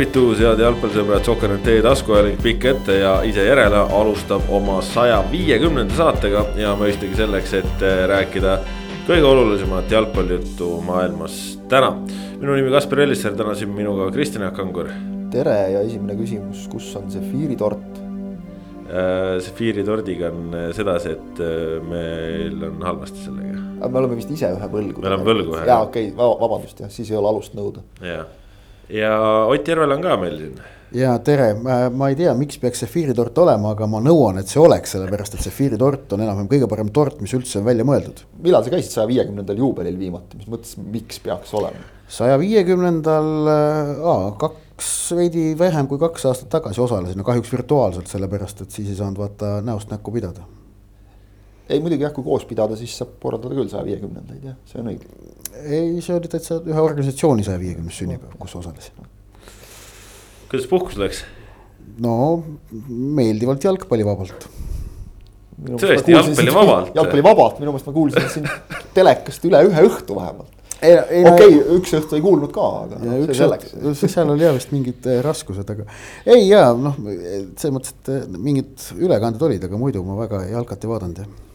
tervitus, head jalgpallisõbrad, Sokkernet teie taskuhääling pikk ette ja ise järele alustab oma saja viiekümnenda saatega ja mõistagi selleks, et äh, rääkida kõige olulisemat jalgpallijuttu maailmas täna. minu nimi Kaspar Ellissaar, täna siin minuga Kristjan Jaak Kangur. tere ja esimene küsimus, kus on see fiiritort? Äh, see fiiritordiga on äh, sedasi, et meil on halvasti sellega. me oleme vist ise ühe võlgu. me oleme võlgu ühe. jaa, okei okay,, vabandust jah, siis ei ole alust nõuda. jah ja Ott Järvel on ka meil siin. ja tere, ma ei tea, miks peaks sefiiritort olema, aga ma nõuan, et see oleks, sellepärast et sefiiritort on enam-vähem kõige parem tort, mis üldse on välja mõeldud. millal sa käisid saja viiekümnendal juubelil viimati, mis mõttes, miks peaks olema? saja viiekümnendal, kaks, veidi vähem kui kaks aastat tagasi osalesin, kahjuks virtuaalselt, sellepärast et siis ei saanud vaata näost näkku pidada ei muidugi jah, kui koos pidada, siis saab korraldada küll saja viiekümnendaid jah, see on õige. ei, see oli täitsa ühe organisatsiooni saja viiekümnes sünnipäev, kus osalesin. kuidas puhkus läks? no meeldivalt jalgpallivabalt. tõesti, jalgpallivabalt? jalgpallivabalt, minu meelest ma kuulsin siin telekast üle ühe õhtu vähemalt okei okay, no,, üks õhtu ei kuulnud ka, aga ja see selleks. seal oli jah vist mingid äh, raskused, aga ei jaa, noh, selles mõttes, et äh, mingid ülekanded olid, aga muidu ma väga jalkat ei vaadanud jah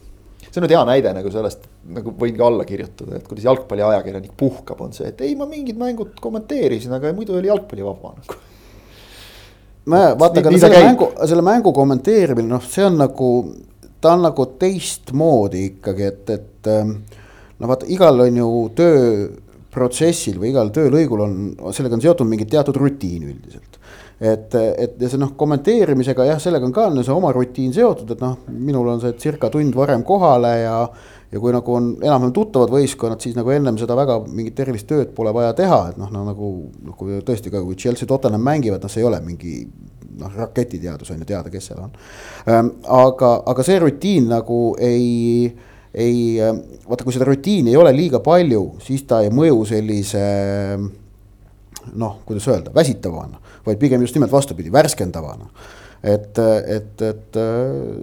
see on nüüd hea näide nagu sellest, nagu võin ka alla kirjutada, et kuidas jalgpalliajakirjanik puhkab, on see, et ei, ma mingid mängud kommenteerisin, aga muidu oli jalgpalli vaba nagu. nojah, vaata, aga selle mängu, selle mängu kommenteerimine, noh, see on nagu, ta on nagu teistmoodi ikkagi, et, et ähm, no vaata, igal on ju tööprotsessil või igal töölõigul on, sellega on seotud mingi teatud rutiin üldiselt et, et ja see noh, kommenteerimisega jah, sellega on ka on see oma rutiin seotud, et noh, minul on see circa tund varem kohale ja. ja kui nagu on enam-vähem tuttavad võistkonnad, siis nagu ennem seda väga mingit erilist tööd pole vaja teha, et noh no,, nagu kui tõesti ka, kui Chelsea, Tottenham mängivad, noh, see ei ole mingi noh, raketiteadus on ju teada, kes seal on ähm,. aga, aga see rutiin nagu ei ei, vaata, kui seda rutiini ei ole liiga palju, siis ta ei mõju sellise noh, kuidas öelda, väsitavana vaid pigem just nimelt vastupidi, värskendavana. et, et, et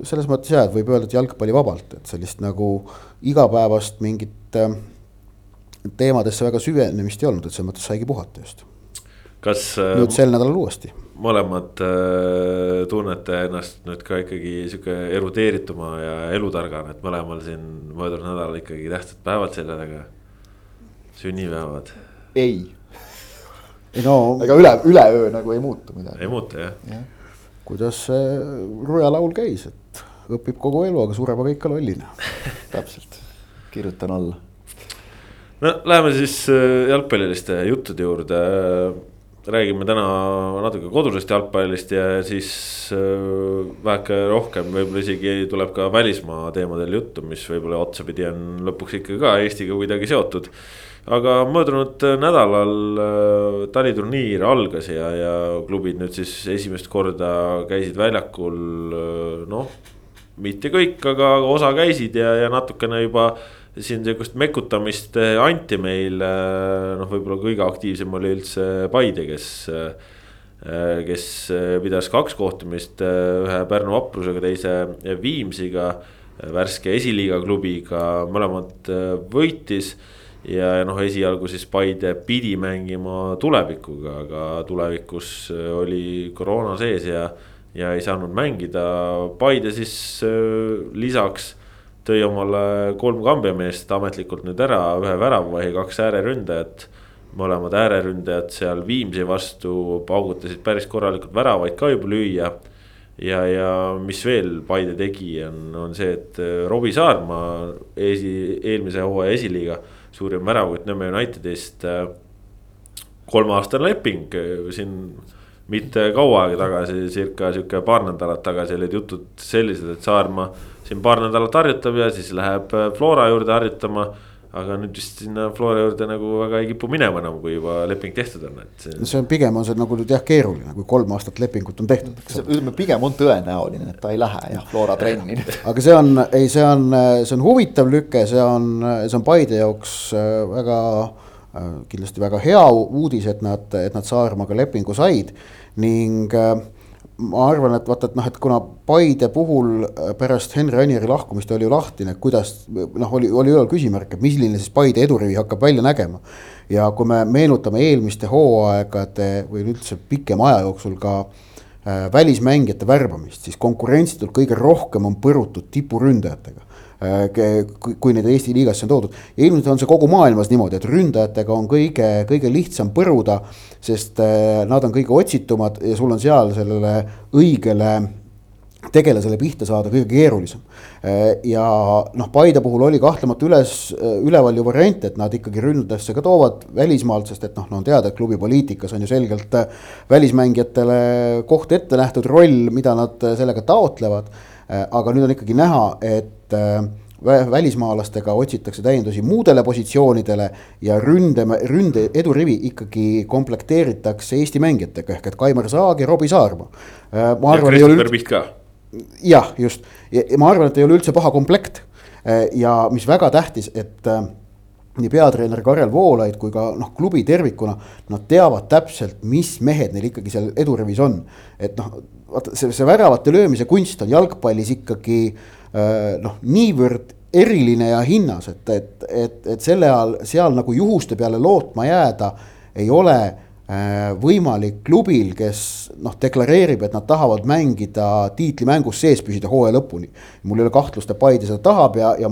selles mõttes jah, et võib öelda, et jalgpalli vabalt, et sellist nagu igapäevast mingit äh, teemadesse väga süvenemist ei olnud, et selles mõttes saigi puhata just. kas. Äh, nüüd sel nädalal uuesti mõlemad äh, tunnete ennast nüüd ka ikkagi sihuke erudeerituma ja elutargana, et mõlemal siin möödunud nädalal ikkagi tähtsad päevad selja taga. sünnipäevad. ei no. ega üle, üleöö nagu ei muutu midagi. ei muutu jah ja.. kuidas see Ruja laul käis, et õpib kogu elu, aga sureb aga ikka lollina täpselt, kirjutan alla. no läheme siis äh, jalgpalliliste juttude juurde. räägime täna natuke kodusest jalgpallist ja siis äh, väheke rohkem, võib-olla isegi tuleb ka välismaa teemadel juttu, mis võib-olla otsapidi on lõpuks ikka ka Eestiga kuidagi seotud aga möödunud nädalal äh, taliturniir algas ja, ja klubid nüüd siis esimest korda käisid väljakul äh, noh. mitte kõik, aga osa käisid ja, ja natukene juba siin sihukest mekutamist äh, anti meile. noh, võib-olla kõige aktiivsem oli üldse Paide, kes, kes pidas kaks kohtumist, ühe Pärnu vaprusega, teise Viimsiga. värske esiliiga klubiga, mõlemad võitis ja, ja noh, esialgu siis Paide pidi mängima tulevikuga, aga tulevikus äh, oli koroona sees ja, ja ei saanud mängida. Paide siis äh, lisaks tõi omale kolm kambiameest ametlikult nüüd ära, ühe väravahi, kaks ääreründajat. mõlemad ääreründajad seal Viimsi vastu paugutasid päris korralikult väravaid ka juba lüüa ja, ja mis veel Paide tegi, on, on see, et äh, Robbie Saarma esi, eelmise hooaja esiliiga suurim väravkott Nõmme Unitedist. Äh, kolmeaastane leping äh, siin mitte kaua aega tagasi, circa sihuke paar nädalat tagasi olid jutud sellised, et Saarma siin paar nädalat harjutab ja siis läheb äh, Flora juurde harjutama aga nüüd vist sinna Flora juurde nagu väga ei kipu minema enam, kui juba leping tehtud on, et see. on pigem on see nagu nüüd jah keeruline, kui kolm aastat lepingut on tehtud. ütleme pigem on tõenäoline, et ta ei lähe jah Flora trenni aga see on, ei, see on, see on huvitav lüke, see on, see on Paide jaoks äh, väga äh, kindlasti väga hea uudis, et nad, et nad Saaremaga lepingu said ning äh, ma arvan, et vaata, et noh, et kuna Paide puhul äh, pärast Henri Anieri lahkumist oli ju lahtine, kuidas noh, oli, oli üleval küsimärk, et milline siis Paide edurivi hakkab välja nägema. ja kui me meenutame eelmiste hooaegade või üldse pikema aja jooksul ka äh, välismängijate värbamist, siis konkurentsitult kõige rohkem on põrutud tipuründajatega kui neid Eesti liigasse on toodud. ja ilmselt on see kogu maailmas niimoodi, et ründajatega on kõige, kõige lihtsam põruda, sest äh, nad on kõige otsitumad ja sul on seal sellele õigele tegelasele pihta saada kõige keerulisem. Äh, ja noh, Paide puhul oli kahtlemata üles, üleval ju variant, et nad ikkagi ründadesse ka toovad välismaalt, sest et noh, no on teada, et klubi poliitikas on ju selgelt välismängijatele koht ette nähtud roll, mida nad sellega taotlevad Äh, aga nüüd on ikkagi näha, et äh, välismaalastega otsitakse täiendusi muudele positsioonidele ja ründe, ründe edurivi ikkagi komplekteeritakse Eesti mängijatega ehk et Kaimar Saag ja Robbie Saarma. Äh, ja Christopher Piht ka. jah, just ma arvan, et ei ole üldse paha komplekt ja mis väga tähtis, et nii peatreener Karel Voolaid kui ka noh, klubi tervikuna, nad teavad täpselt, mis mehed neil ikkagi seal edurivis on. et noh, vaata see, see väravate löömise kunst on jalgpallis ikkagi äh, noh, niivõrd eriline ja hinnas, et, et, et, et selle all seal nagu juhuste peale lootma jääda ei ole äh, võimalik klubil, kes noh, deklareerib, et nad tahavad mängida tiitlimängus sees püsida hooaja lõpuni. mul ei ole kahtlust, et Paide seda tahab ja, ja,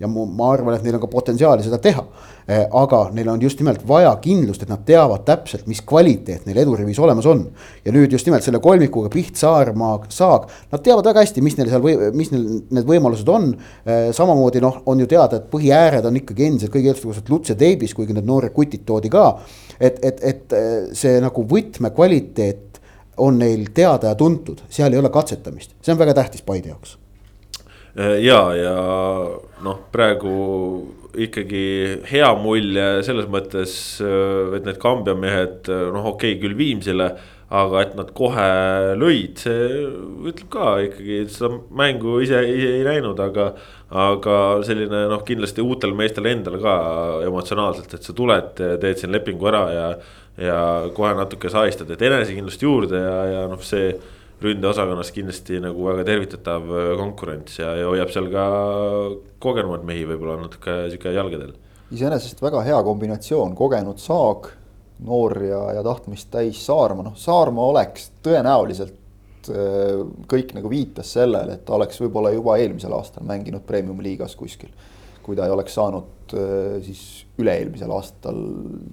ja ma arvan, et neil on ka potentsiaali seda teha Eh, aga neil on just nimelt vaja kindlust, et nad teavad täpselt, mis kvaliteet neil edurivis olemas on. ja nüüd just nimelt selle kolmikuga Piht, Saarma, Saag, nad teavad väga hästi, mis neil seal või mis neil need võimalused on. Eh, samamoodi noh, on ju teada, et põhiääred on ikkagi endiselt kõige eestlane Lutse Teibis, kuigi need noored kutid toodi ka. et, et, et eh, see nagu võtmekvaliteet on neil teada ja tuntud, seal ei ole katsetamist, see on väga tähtis Paide jaoks ja, ja noh, praegu ikkagi hea mulje selles mõttes, et need Kambja mehed, noh, okei okay,, küll Viimsile. aga et nad kohe lõid, see ütleb ka ikkagi, seda mängu ise, ise ei näinud, aga. aga selline noh, kindlasti uutel meestel endal ka emotsionaalselt, et sa tuled, teed siin lepingu ära ja. ja kohe natuke sahistad, et enesekindlust juurde ja, ja noh, see ründeosakonnas kindlasti nagu väga tervitatav äh, konkurents ja, ja hoiab seal ka kogenumaid mehi võib-olla natuke sihuke jalgadel. iseenesest väga hea kombinatsioon, kogenud Saag, noor ja, ja tahtmist täis Saarma, noh Saarma oleks tõenäoliselt äh, kõik nagu viitas sellele, et ta oleks võib-olla juba eelmisel aastal mänginud premium-liigas kuskil. kui ta ei oleks saanud äh, siis üle-eelmisel aastal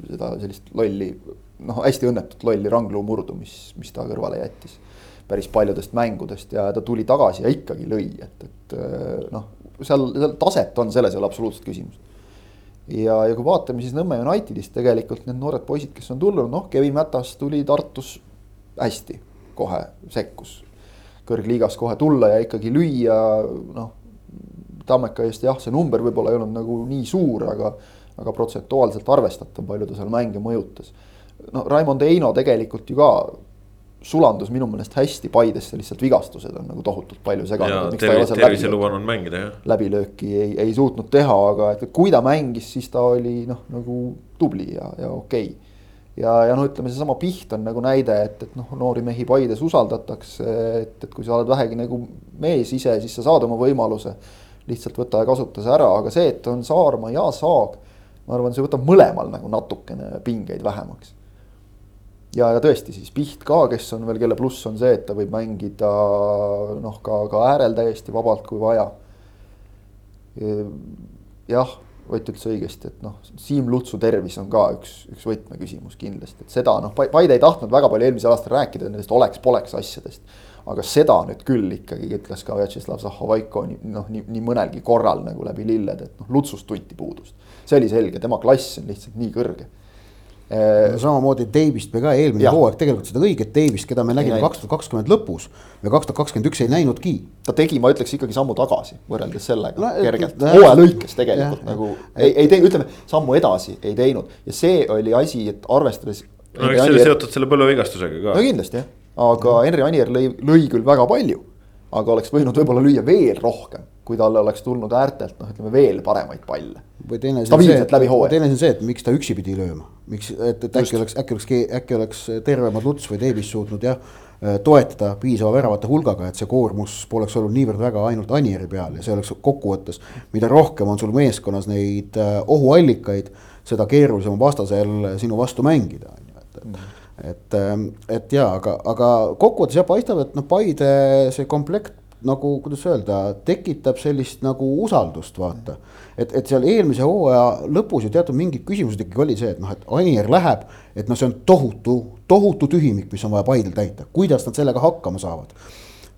seda sellist lolli, noh hästi õnnetut lolli rangluu murdu, mis, mis ta kõrvale jättis päris paljudest mängudest ja ta tuli tagasi ja ikkagi lõi, et, et äh, noh, seal, seal taset on, selles ei ole absoluutselt küsimust. ja, ja kui vaatame siis Nõmme Unitedist tegelikult need noored poisid, kes on tulnud, noh, Kevin Mätas tuli Tartus hästi, kohe sekkus. kõrgliigas kohe tulla ja ikkagi lüüa, noh. Tammeka eest jah, see number võib-olla ei olnud nagu nii suur, aga, aga protsentuaalselt arvestatav, palju ta seal mänge mõjutas. no Raimond Eino tegelikult ju ka sulandus minu meelest hästi Paidesse, lihtsalt vigastused on nagu tohutult palju seganud. terviseluba on mängida jah. läbilööki ei, ei suutnud teha, aga et kui ta mängis, siis ta oli noh, nagu tubli ja, ja okei okay. ja, ja noh, ütleme seesama Piht on nagu näide, et, et noh, noori mehi Paides usaldatakse, et, et kui sa oled vähegi nagu mees ise, siis sa saad oma võimaluse. lihtsalt võta ja kasuta see ära, aga see, et on Saarma ja Saag, ma arvan, see võtab mõlemal nagu natukene pingeid vähemaks ja, ja tõesti siis Piht ka, kes on veel, kelle pluss on see, et ta võib mängida noh, ka, ka äärel täiesti vabalt, kui vaja. jah, Ott ütles õigesti, et noh, Siim Lutsu tervis on ka üks, üks võtmeküsimus kindlasti, et seda noh, Paide ei tahtnud väga palju eelmisel aastal rääkida nendest oleks-poleks asjadest. aga seda nüüd küll ikkagi ütles ka Vjatšeslav Zahhovaiko noh, nii, nii mõnelgi korral nagu läbi lillede, et noh, Lutsust tunti puudust. see oli selge, tema klass on lihtsalt nii kõrge Äh, samamoodi Davist me ka eelmine hooaeg tegelikult seda õiget Davist, keda me nägime kaks tuhat kakskümmend lõpus. me kaks tuhat kakskümmend üks ei näinudki. ta tegi, ma ütleks ikkagi sammu tagasi võrreldes sellega no, kergelt, hooaja lõikes tegelikult ja, nagu ei, ei teinud, ütleme sammu edasi ei teinud ja see oli asi, et arvestades. no eks see oli seotud selle põlvevigastusega ka. no kindlasti jah, aga Henri Anier lõi, lõi küll väga palju, aga oleks võinud võib-olla lüüa veel rohkem kui talle oleks tulnud äärtelt noh, ütleme veel paremaid palle. või teine asi on see, teine asi on see, et miks ta üksi pidi lööma, miks, et, et äkki oleks, äkki oleks, äkki oleks tervemad Luts või Davis suutnud jah toetada piisava väravate hulgaga, et see koormus poleks olnud niivõrd väga ainult Anieri peal ja see oleks kokkuvõttes, mida rohkem on sul meeskonnas neid ohuallikaid, seda keerulisem on vastasel sinu vastu mängida, on ju, et mm et, et ja, aga, aga kokkuvõttes jah, paistab, et noh, Paide see komplekt nagu kuidas öelda, tekitab sellist nagu usaldust, vaata. et, et seal eelmise hooaja lõpus ju teatud mingid küsimused ikkagi oli see, et noh, et Anier läheb, et noh, see on tohutu, tohutu tühimik, mis on vaja Paidel täita, kuidas nad sellega hakkama saavad.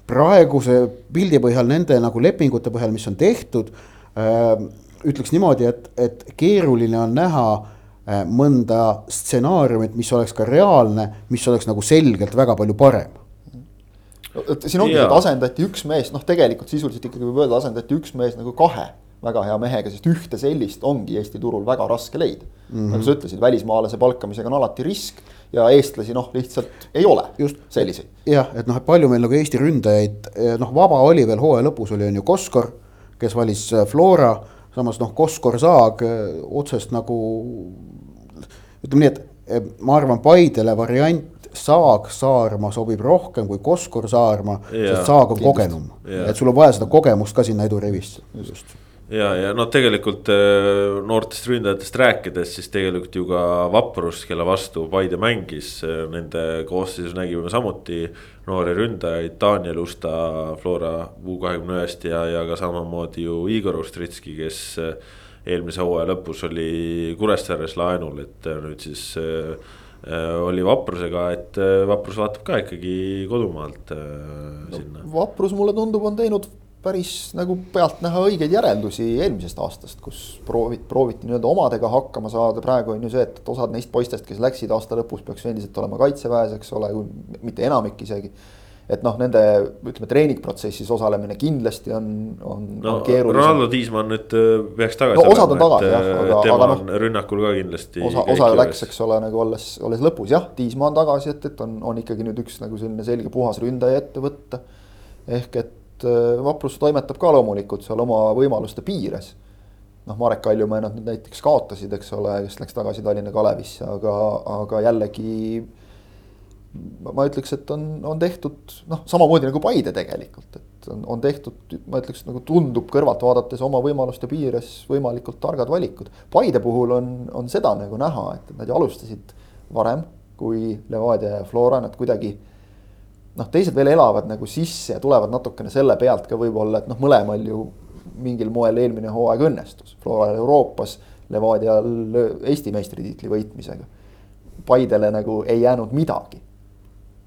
praeguse pildi põhjal, nende nagu lepingute põhjal, mis on tehtud äh,, ütleks niimoodi, et, et keeruline on näha äh, mõnda stsenaariumit, mis oleks ka reaalne, mis oleks nagu selgelt väga palju parem siin ongi, et asendati üks mees, noh, tegelikult sisuliselt ikkagi võib öelda, asendati üks mees nagu kahe väga hea mehega, sest ühte sellist ongi Eesti turul väga raske leida mm. -hmm. nagu sa ütlesid, välismaalase palkamisega on alati risk ja eestlasi noh, lihtsalt ei ole just selliseid. jah, et noh, et palju meil nagu Eesti ründajaid, eh, noh, vaba oli veel hooaja lõpus oli on ju Koskor, kes valis eh, Flora, samas noh, Koskor Saag eh, otsest nagu ütleme nii, et ma arvan, Paidele variant Saag Saarma sobib rohkem kui Koskor Saarma, sest Saag on kogenum. et sul on vaja seda kogemust ka sinna edurivisse. ja, ja noh, tegelikult äh, noortest ründajatest rääkides, siis tegelikult ju ka Vaprus, kelle vastu Paide mängis, äh, nende koosseisus nägime samuti noori ründajaid, Daniel Usta Flora U kahekümne ühest ja, ja ka samamoodi ju Igor Ustritski, kes äh, eelmise hooaja lõpus oli Kuressaares laenul, et nüüd siis Äh, oli vaprusega, et äh, vaprus vaatab ka ikkagi kodumaalt äh, no, sinna. vaprus mulle tundub, on teinud päris nagu pealtnäha õigeid järeldusi eelmisest aastast, kus prooviti, prooviti nii-öelda omadega hakkama saada, praegu on ju see, et osad neist poistest, kes läksid aasta lõpus, peaks endiselt olema kaitseväes, eks ole, mitte enamik isegi et noh, nende ütleme treeningprotsessis osalemine kindlasti on, on, no, on keerulisem. Ronaldo Tiismann nüüd äh, peaks tagasi no, osad on tagasi jah, äh, aga, aga noh. rünnakul ka kindlasti. osa, osa ju läks, eks ole, nagu olles, olles lõpus jah, Tiismaa on tagasi, et, et on, on ikkagi nüüd üks nagu selline selge puhas ründaja ette võtta. ehk et äh, Vaprus toimetab ka loomulikult seal oma võimaluste piires noh, Marek Kaljumäe nad nüüd näiteks kaotasid, eks ole, kes läks tagasi Tallinna Kalevisse, aga, aga jällegi ma ütleks, et on, on tehtud noh, samamoodi nagu Paide tegelikult, et on, on tehtud, ma ütleks nagu tundub kõrvalt vaadates oma võimaluste piires võimalikult targad valikud. Paide puhul on, on seda nagu näha, et nad ju alustasid varem kui Levadia ja Flora, nad kuidagi noh, teised veel elavad nagu sisse ja tulevad natukene selle pealt ka võib-olla, et noh, mõlemal ju mingil moel eelmine hooaeg õnnestus. Floral Euroopas, Levadial Eesti meistritiitli võitmisega. Paidele nagu ei jäänud midagi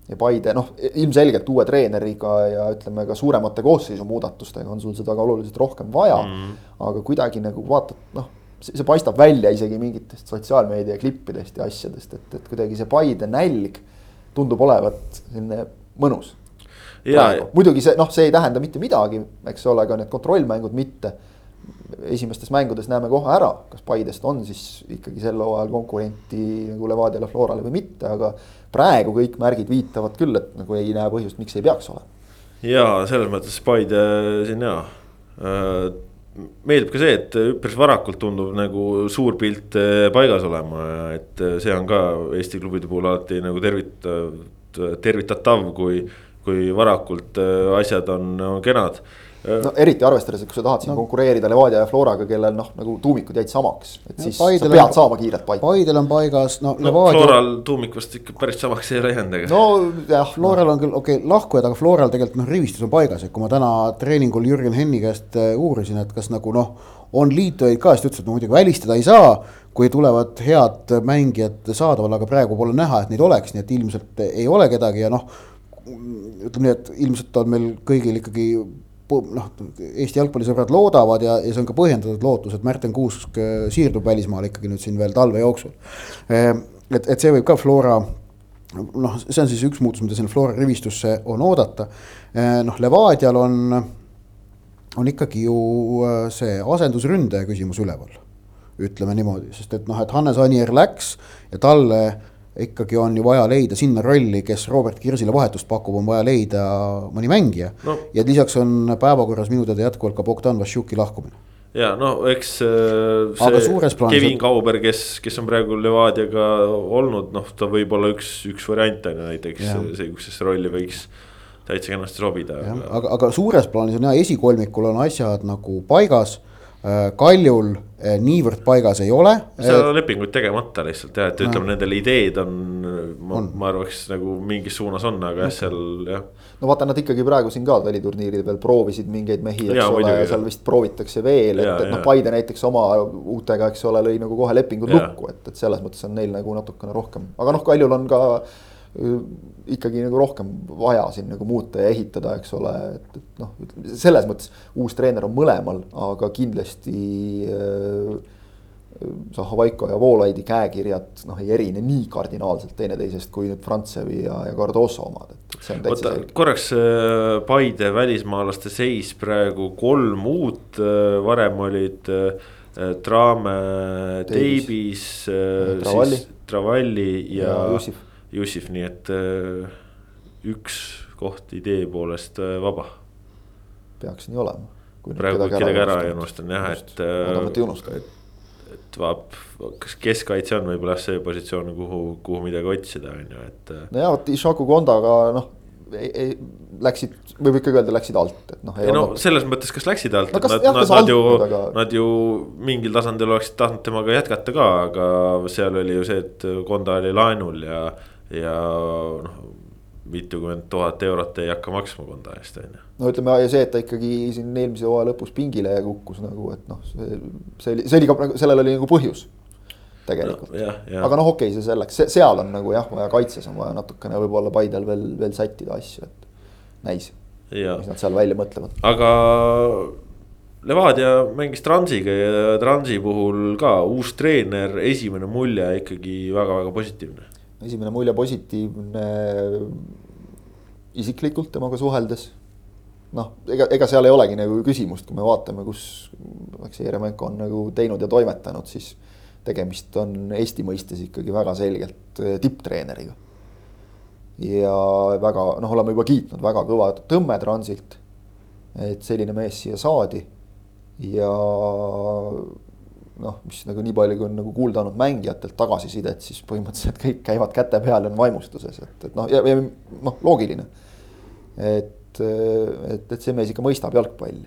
ja Paide noh, ilmselgelt uue treeneriga ja ütleme ka suuremate koosseisu muudatustega on sul seda ka oluliselt rohkem vaja. Mm.. aga kuidagi nagu vaatad, noh, see paistab välja isegi mingitest sotsiaalmeedia klippidest ja asjadest, et, et kuidagi see Paide nälg tundub olevat selline mõnus. muidugi see noh, see ei tähenda mitte midagi, eks ole, ka need kontrollmängud mitte. Esimestes mängudes näeme kohe ära, kas Paidest on siis ikkagi sel hooajal konkurenti nagu Levadiale, Florale või mitte, aga praegu kõik märgid viitavad küll, et nagu ei näe põhjust, miks ei peaks olema. ja selles mõttes Paide siin ja äh, meeldib ka see, et üpris varakult tundub nagu suur pilt äh, paigas olema, et äh, see on ka Eesti klubide puhul alati nagu tervitav, tervitatav, kui, kui varakult asjad on, on kenad no eriti arvestades, et kui sa tahad siin no. konkureerida Levadia ja Floraga, kellel noh, nagu tuumikud jäid samaks, et siis Paidel sa pead on, saama kiiret paika. Paidel on paigas, no, no Levadia. Floral tuumik vast ikka päris samaks ei ole jäänud, ega. no jah. Floral on küll, okei okay,, lahkujad, aga Floral tegelikult noh, rivistus on paigas, et kui ma täna treeningul Jürgen Henni käest äh, uurisin, et kas nagu noh, on liitujaid ka, siis ta ütles, et no muidugi välistada ei saa kui tulevad head mängijad saadaval, aga praegu pole näha, et neid oleks, nii et ilmselt ei ole kedagi ja noh. ütleme nii, et ilmselt on meil kõigil ikkagi noh, Eesti jalgpallisõbrad loodavad ja, ja see on ka põhjendatud lootus, et Märten Kuusk äh, siirdub välismaale ikkagi nüüd siin veel talve jooksul. Äh, et, et see võib ka Flora noh, see on siis üks muutus, mida sinna Flora rivistusse on oodata. Äh, noh, Levadial on, on ikkagi ju see asendusründaja küsimus üleval. ütleme niimoodi, sest et noh, et Hannes Anier läks ja talle ikkagi on ju vaja leida sinna rolli, kes Robert Kirsile vahetust pakub, on vaja leida mõni mängija no.. ja lisaks on päevakorras minu teada jätkuvalt ka Bogdan Vassiuki lahkumine. ja no eks äh, see Kevin Kauber, kes, kes on praegu Levadiaga olnud, noh, ta võib olla üks, üks variant on ju näiteks sihukesesse rolli võiks täitsa kenasti sobida. aga, aga suures plaanis on jah, esikolmikul on asjad nagu paigas Kaljul äh, niivõrd paigas ei ole. seal on lepinguid tegemata lihtsalt jah, et ütleme, nendel ideed on, ma, ma arvaks nagu mingis suunas on, aga jah, seal jah. no vaata, nad ikkagi praegu siin ka väliturniiride peal proovisid mingeid mehi, eks ja, ole, ja seal vist proovitakse veel, et, et noh, Paide näiteks oma uutega, eks ole, lõi nagu kohe lepingud ja. lukku, et, et selles mõttes on neil nagu natukene rohkem, aga noh, Kaljul on ka ikkagi nagu rohkem vaja siin nagu muuta ja ehitada, eks ole, et, et noh, selles mõttes uus treener on mõlemal, aga kindlasti äh, Zahhovaiko ja Voolaidi käekirjad noh, ei erine nii kardinaalselt teineteisest kui nüüd Frantsevi ja, ja Cardoso omad, et see on täitsa selge. korraks äh, Paide välismaalaste seis praegu kolm uut, äh, varem olid äh, Traame, Teibis, Travalli. Travalli ja, ja Jussif Jussif, nii et äh, üks koht idee poolest äh, vaba. peaks nii olema. praegu kedagi ära ei unustan jah, et. Äh, et, et vaap, kas keskkaitse on võib-olla see positsioon, kuhu, kuhu midagi otsida, on ju, et. nojah, vot Ishaku Kondaga noh ei, ei, läksid, võib ikkagi öelda, läksid alt, et noh. ei no olnud... selles mõttes, kas läksid alt no,, et nad, nad, nad ju, aga... nad ju mingil tasandil oleksid tahtnud temaga jätkata ka, aga seal oli ju see, et Konda oli laenul ja ja noh, mitukümmend tuhat eurot ei hakka maksma Konda eest, on ju. no ütleme ja see, et ta ikkagi siin eelmise hooaja lõpus pingile kukkus nagu, et noh, see, see oli, see oli ka nagu, sellel oli nagu põhjus. tegelikult no,, aga noh, okei okay,, see selleks, seal on nagu jah, vaja kaitses on vaja natukene võib-olla Paidel veel, veel sättida asju, et näis. mis nad seal välja mõtlevad. aga Levadia mängis Transiga ja Transi puhul ka uus treener, esimene mulje ikkagi väga-väga positiivne esimene mulje positiivne isiklikult temaga suheldes. noh, ega, ega seal ei olegi nagu küsimust, kui me vaatame, kus Aleksei Jeremenko on nagu teinud ja toimetanud, siis tegemist on Eesti mõistes ikkagi väga selgelt eh, tipptreeneriga. ja väga noh, oleme juba kiitnud, väga kõva tõmme Transilt. et selline mees siia saadi ja noh, mis nagu nii palju, kui on nagu kuulda olnud mängijatelt tagasisidet, siis põhimõtteliselt kõik käivad käte peal ja on vaimustuses, et, et noh, ja, ja noh, loogiline. et, et, et see mees ikka mõistab jalgpalli.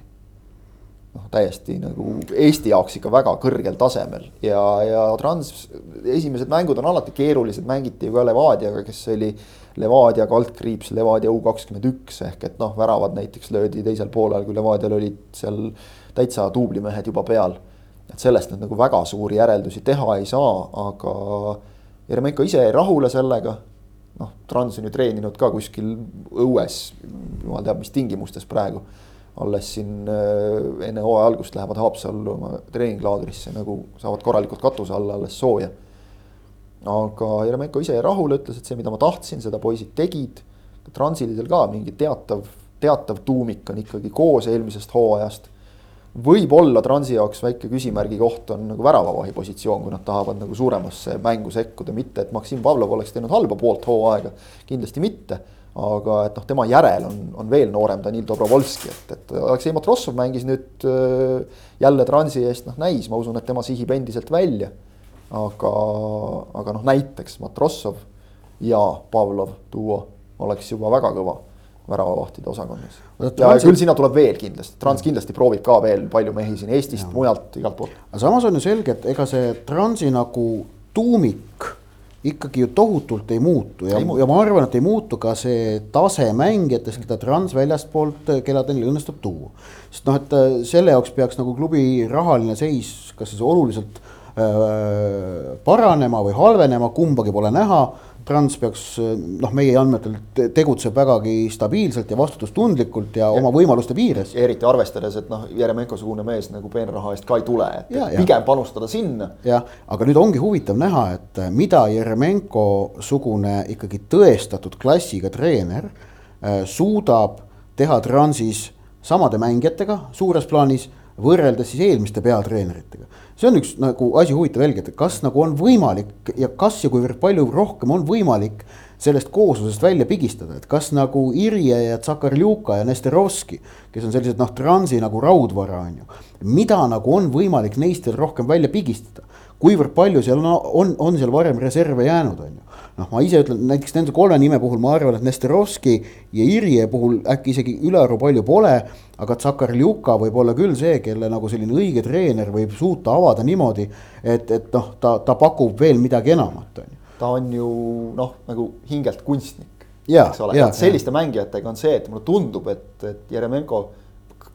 noh, täiesti nagu Eesti jaoks ikka väga kõrgel tasemel ja, ja Trans esimesed mängud on alati keerulised, mängiti ju ka Levadiaga, kes oli Levadia kaldkriips, Levadia U kakskümmend üks ehk et noh, väravad näiteks löödi teisel poolel, kui Levadial olid seal täitsa duublimehed juba peal et sellest nüüd nagu väga suuri järeldusi teha ei saa, aga Jeremenko ise jäi rahule sellega. noh, Trans on ju treeninud ka kuskil õues, jumal teab, mis tingimustes praegu. alles siin äh, enne hooaja algust lähevad Haapsallu oma treeninglaagrisse nagu saavad korralikult katuse alla alles sooja. aga Jeremenko ise jäi rahule, ütles, et see, mida ma tahtsin, seda poisid tegid. Transilidel ka mingi teatav, teatav tuumik on ikkagi koos eelmisest hooajast võib-olla Transi jaoks väike küsimärgi koht on nagu väravavahi positsioon, kui nad tahavad nagu suuremasse mängu sekkuda, mitte et Maksim Pavlov oleks teinud halba poolt hooaega, kindlasti mitte. aga et noh, tema järel on, on veel noorem Danil Dobrovolski, et, et Aleksei Matrossov mängis nüüd äh, jälle Transi eest, noh näis, ma usun, et tema sihib endiselt välja. aga, aga noh, näiteks Matrossov ja Pavlov duo oleks juba väga kõva väravavahtide osakonnas. ja küll sinna tuleb veel kindlasti, Trans kindlasti proovib ka veel palju mehi siin Eestist, mujalt, igalt poolt. aga samas on ju selge, et ega see Transi nagu tuumik ikkagi ju tohutult ei muutu ja, ja ma arvan, et ei muutu ka see tase mängijatest, keda Trans väljastpoolt, keda teil õnnestub tuua. sest noh, et äh, selle jaoks peaks nagu klubi rahaline seis, kas siis oluliselt äh, paranema või halvenema, kumbagi pole näha Trans peaks noh, meie andmetel tegutseb vägagi stabiilselt ja vastutustundlikult ja, ja oma võimaluste piires. eriti arvestades, et noh, Jeremenko-sugune mees nagu peenraha eest ka ei tule, et ja, pigem ja. panustada sinna. jah, aga nüüd ongi huvitav näha, et mida Jeremenko-sugune ikkagi tõestatud klassiga treener äh, suudab teha Transis samade mängijatega suures plaanis võrreldes siis eelmiste peatreeneritega. See on üks nagu asi huvitav jälgida, kas nagu on võimalik ja kas ja kuivõrd palju rohkem on võimalik sellest kooslusest välja pigistada, et kas nagu Irje ja Tsakarljuka ja Nesterovski, kes on sellised noh, transi nagu raudvara on ju. mida nagu on võimalik neist veel rohkem välja pigistada, kuivõrd palju seal on, on, on seal varem reserve jäänud, on ju noh, ma ise ütlen näiteks nende kolme nime puhul ma arvan, et Nesterovski ja Irje puhul äkki isegi ülearu palju pole. aga Tsakarljuka võib olla küll see, kelle nagu selline õige treener võib suuta avada niimoodi, et, et noh, ta, ta pakub veel midagi enamat, on ju ta on ju noh, nagu hingelt kunstnik. eks ole, et selliste ja. mängijatega on see, et mulle tundub, et, et Jeremenko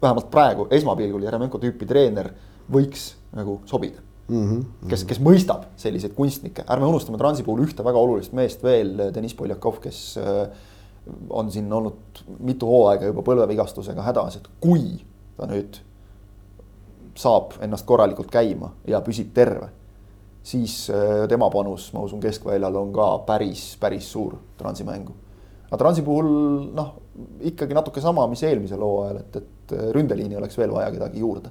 vähemalt praegu esmapilgul Jeremenko tüüpi treener võiks nagu sobida mm. -hmm. kes, kes mõistab selliseid kunstnikke, ärme unustame Transi puhul ühte väga olulist meest veel, Deniss Poljakov, kes äh, on siin olnud mitu hooaega juba põlvevigastusega hädas, et kui ta nüüd saab ennast korralikult käima ja püsib terve siis äh, tema panus, ma usun, keskväljal on ka päris, päris suur Transi mängu. aga Transi puhul noh, ikkagi natuke sama, mis eelmisel hooajal, et, et äh, ründeliini oleks veel vaja kedagi juurde.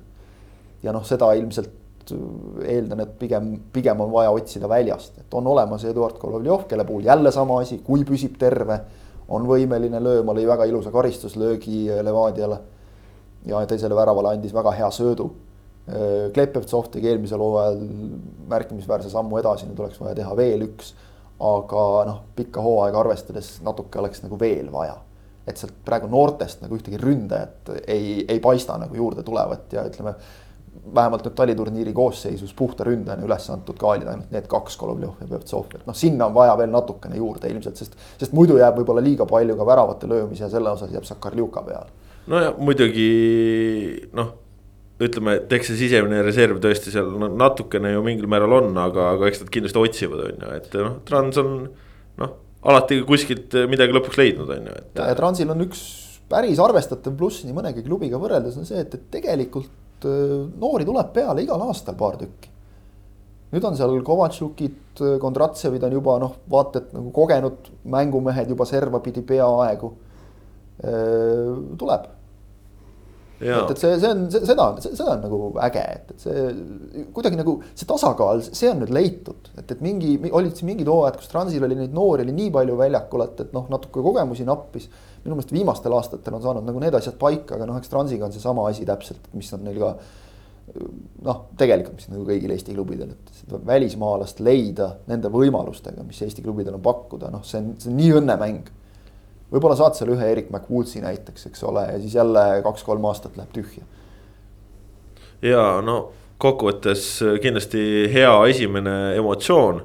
ja noh, seda ilmselt äh, eeldan, et pigem, pigem on vaja otsida väljast, et on olemas Eduard Kolovjov, kelle puhul jälle sama asi, kui püsib terve, on võimeline lööma, lõi väga ilusa karistuslöögi Levadiale. ja teisele väravale andis väga hea söödu Äh, Klepevtsov tegi eelmisel hooajal märkimisväärse sammu edasi, nüüd oleks vaja teha veel üks. aga noh, pikka hooaega arvestades natuke oleks nagu veel vaja. et sealt praegu noortest nagu ühtegi ründajat ei, ei paista nagu juurde tulevat ja ütleme. Vähemalt nüüd taliturniiri koosseisus puhta ründajana üles antud ka olid ainult need kaks, Golovjov ja Pevtsov, et noh, sinna on vaja veel natukene juurde ilmselt, sest, sest muidu jääb võib-olla liiga palju ka väravate löömise ja selle osas jääb Sakarljuka peale. no ja muidugi noh ütleme, et eks see sisemine reserv tõesti seal natukene ju mingil määral on, aga, aga eks nad kindlasti otsivad, on ju, et noh, Trans on noh, alati kuskilt midagi lõpuks leidnud, on ju, et. Transil on üks päris arvestatav pluss nii mõnegi klubiga võrreldes on see, et, et tegelikult äh, noori tuleb peale igal aastal paar tükki. nüüd on seal Kovatšukid, Kondratsevid on juba noh, vaata et nagu kogenud mängumehed juba serva pidi peaaegu. Äh, tuleb et, et see, see on, seda, seda on nagu äge, et, et see kuidagi nagu see tasakaal, see on nüüd leitud, et, et mingi, olid siin mingid hooajad, kus Transil oli neid noori oli nii palju väljakul, et, et noh, natuke kogemusi nappis. Minu meelest viimastel aastatel on saanud nagu need asjad paika, aga noh, eks Transiga on seesama asi täpselt, mis on neil ka noh, tegelikult, mis nagu kõigil Eesti klubidel, et välismaalast leida nende võimalustega, mis Eesti klubidel on pakkuda, noh, see on, see on nii õnnemäng võib-olla saad seal ühe Erik McWoodsi näiteks, eks ole, ja siis jälle kaks-kolm aastat läheb tühja. ja no kokkuvõttes kindlasti hea esimene emotsioon.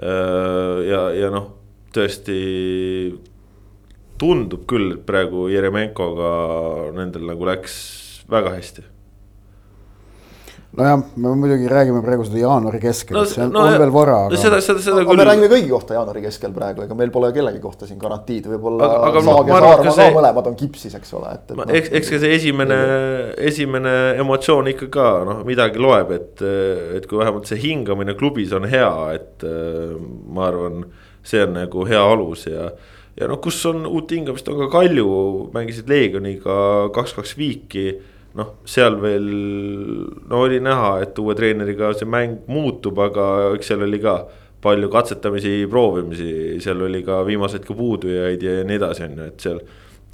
Äh, ja, ja noh, tõesti tundub küll, et praegu Jeremenkoga nendel nagu läks väga hästi nojah, me muidugi räägime praegu seda jaanuari keskel no,, see on, no, on veel vara. Aga... seda, seda, seda küll. me räägime kõigi kohta jaanuari keskel praegu, ega meil pole kellegi kohta siin garantiid, võib-olla ka mõlemad on kipsis, eks ole, et, et. No, eks, eks ka see esimene, esimene emotsioon ikka ka noh, midagi loeb, et, et kui vähemalt see hingamine klubis on hea, et ma arvan, see on nagu hea alus ja ja noh, kus on uut hingamist, on ka Kalju, mängisid Leegioniga kaks-kaks viiki noh, seal veel no oli näha, et uue treeneriga see mäng muutub, aga eks seal oli ka palju katsetamisi, proovimisi, seal oli ka viimaseid ka puudujaid ja nii edasi, on ju, et seal.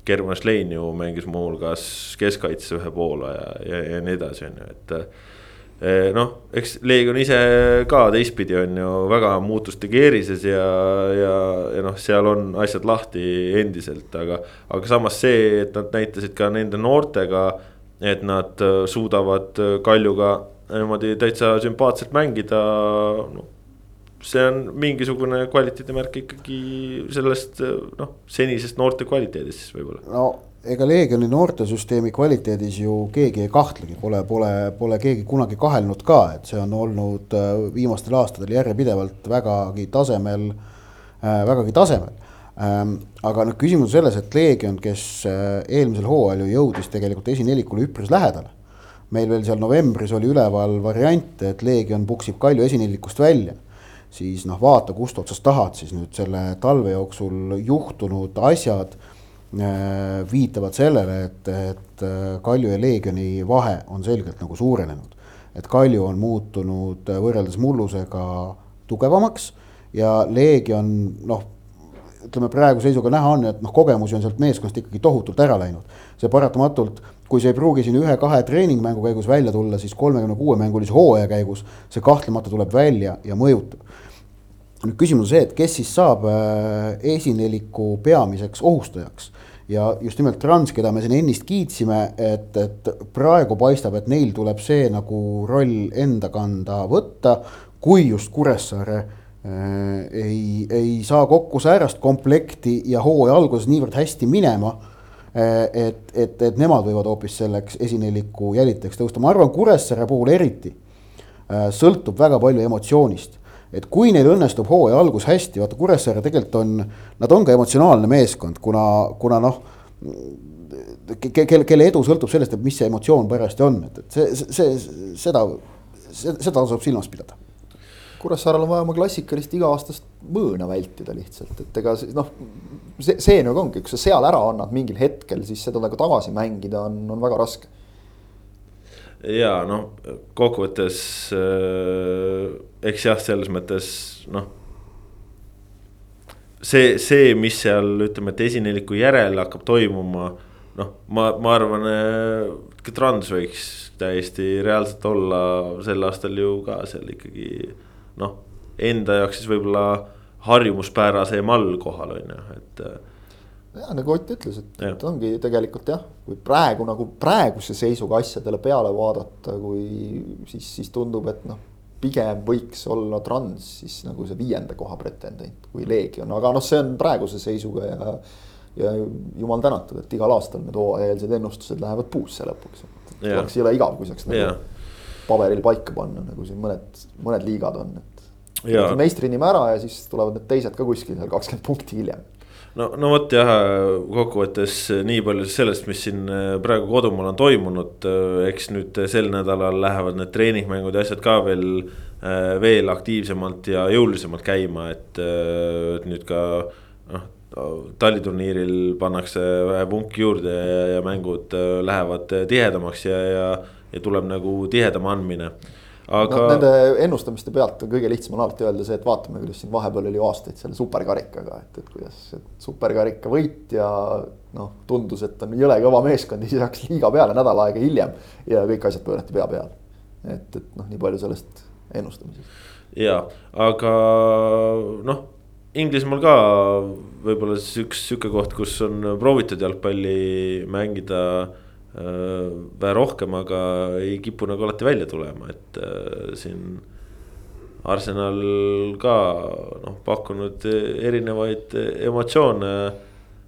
German Schlein ju mängis muuhulgas keskkaitses ühe poole ja, ja, ja nii edasi, on ju, et noh, eks Leegion ise ka teistpidi on ju väga muutuste keerises ja, ja, ja noh, seal on asjad lahti endiselt, aga. aga samas see, et nad näitasid ka nende noortega et nad äh, suudavad äh, Kaljuga niimoodi täitsa sümpaatselt mängida, noh. see on mingisugune kvaliteedimärk ikkagi sellest äh, noh, senisest noorte kvaliteedist siis võib-olla. no ega Leegioni noortesüsteemi kvaliteedis ju keegi ei kahtlegi, pole, pole, pole keegi kunagi kahelnud ka, et see on olnud viimastel aastatel järjepidevalt vägagi tasemel, vägagi tasemel Ähm, aga noh, küsimus on selles, et Leegion, kes äh, eelmisel hooajal ju jõudis tegelikult esinelikule üpris lähedale. meil veel seal novembris oli üleval variant, et Leegion puksib Kalju esinelikust välja. siis noh, vaata, kust otsast tahad siis nüüd selle talve jooksul juhtunud asjad viitavad sellele, et, et Kalju ja Leegioni vahe on selgelt nagu suurenenud. et Kalju on muutunud võrreldes mullusega tugevamaks ja Leegion noh ütleme praeguse seisuga näha on, et noh, kogemusi on sealt meeskonnast ikkagi tohutult ära läinud. see paratamatult, kui see ei pruugi siin ühe-kahe treeningmängu käigus välja tulla, siis kolmekümne kuue mängulise hooaja käigus see kahtlemata tuleb välja ja mõjutab. nüüd küsimus on see, et kes siis saab äh, esineliku peamiseks ohustajaks ja just nimelt Trans, keda me siin ennist kiitsime, et, et praegu paistab, et neil tuleb see nagu roll enda kanda võtta, kui just Kuressaare Äh, ei, ei saa kokku säärast komplekti ja hooaja alguses niivõrd hästi minema. Äh, et, et, et nemad võivad hoopis selleks esineliku jälitajaks tõusta, ma arvan, Kuressaare puhul eriti äh, sõltub väga palju emotsioonist et kui neil õnnestub hooaja algus hästi, vaata Kuressaare tegelikult on, nad on ka emotsionaalne meeskond, kuna, kuna noh kelle, kelle edu sõltub sellest, et mis see emotsioon parajasti on, et, et see, see, seda, seda tasub silmas pidada Kuressaarel on vaja oma klassikalist iga-aastast mõõna vältida lihtsalt, et ega noh, see, see nagu ongi, kui sa seal ära annad mingil hetkel, siis seda nagu tagasi mängida on, on väga raske. Ja noh, kokkuvõttes äh, eks jah, selles mõttes noh. see, see, mis seal ütleme, et esineliku järel hakkab toimuma, noh, ma, ma arvan äh,, Trans võiks täiesti reaalselt olla sel aastal ju ka seal ikkagi noh, enda jaoks siis võib-olla harjumuspärasem all kohal on ju, et. Ja nagu Ott ütles, et, et ongi tegelikult jah, kui praegu nagu praeguse seisuga asjadele peale vaadata, kui siis, siis tundub, et noh pigem võiks olla Trans siis nagu see viienda koha pretendent kui Leegion, aga noh, see on praeguse seisuga ja. ja jumal tänatud, et igal aastal need hooajaeelsed ennustused lähevad puusse lõpuks, et oleks jõle igav, kui saaks nagu paberil paika panna, nagu siin mõned, mõned liigad on, et. meistri nime ära ja siis tulevad need teised ka kuskil seal kakskümmend punkti hiljem no, no vot jah, kokkuvõttes nii palju sellest, mis siin äh, praegu kodumaal on toimunud, äh, eks nüüd sel nädalal lähevad need treeningmängud ja asjad ka veel, äh, veel aktiivsemalt ja jõulisemalt käima, et, et nüüd ka noh. taliturniiril pannakse vähe punki juurde ja, ja mängud lähevad tihedamaks ja, ja ja tuleb nagu tihedam andmine aga no,. Nende ennustamiste pealt on kõige lihtsam on alati öelda see, et vaatame, kuidas siin vahepeal oli aastaid selle superkarikaga, et, et kuidas superkarika võitja. noh, tundus, et on jõle kõva meeskond ja siis hakkas liiga peale nädal aega hiljem ja kõik asjad pöörati pea peale. et, et noh, nii palju sellest ennustamisest. ja, aga noh Inglismaal ka võib-olla siis üks sihuke koht, kus on proovitud jalgpalli mängida Äh, vähe rohkem, aga ei kipu nagu alati välja tulema, et äh, siin. Arsenal ka noh, pakkunud erinevaid emotsioone.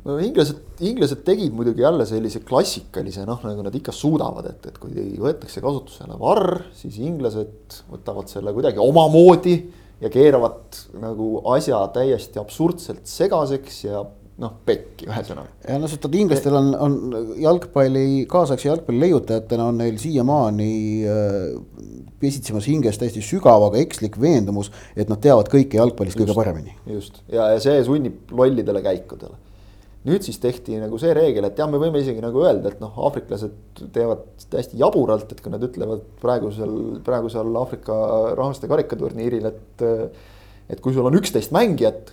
no inglased, inglased tegid muidugi jälle sellise klassikalise noh, nagu nad ikka suudavad, et, et kui võetakse kasutusele varr, siis inglased võtavad selle kuidagi omamoodi ja keeravad nagu asja täiesti absurdselt segaseks ja noh, pekki ühesõnaga. ja no sest inglastel on, on jalgpalli, kaasaegse jalgpalli leiutajatena on neil siiamaani äh, pesitsemas hinges täiesti sügav, aga ekslik veendumus, et nad teavad kõike jalgpallist kõige paremini. just ja, ja see sunnib lollidele käikudele. nüüd siis tehti nagu see reegel, et jah, me võime isegi nagu öelda, et noh, aafriklased teevad täiesti jaburalt, et kui nad ütlevad praegusel, praegusel Aafrika rahvaste karikaturniiril, et. et kui sul on üksteist mängijat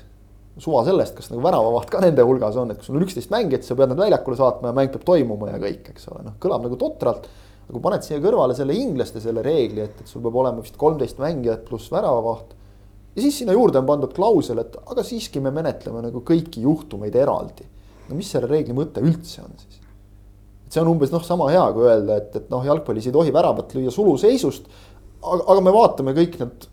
suva sellest, kas nagu väravavaht ka nende hulgas on, et kui sul on üksteist mängijat, sa pead nad väljakule saatma ja mäng peab toimuma ja kõik, eks ole, noh, kõlab nagu totralt. aga kui paned siia kõrvale selle inglaste selle reegli, et, et sul peab olema vist kolmteist mängijat pluss väravavaht. ja siis sinna juurde on pandud klausel, et aga siiski me menetleme nagu kõiki juhtumeid eraldi. no mis selle reegli mõte üldse on siis? et see on umbes noh, sama hea kui öelda, et, et noh, jalgpallis ei tohi väravat lüüa suluseisust. aga, aga me vaatame kõik need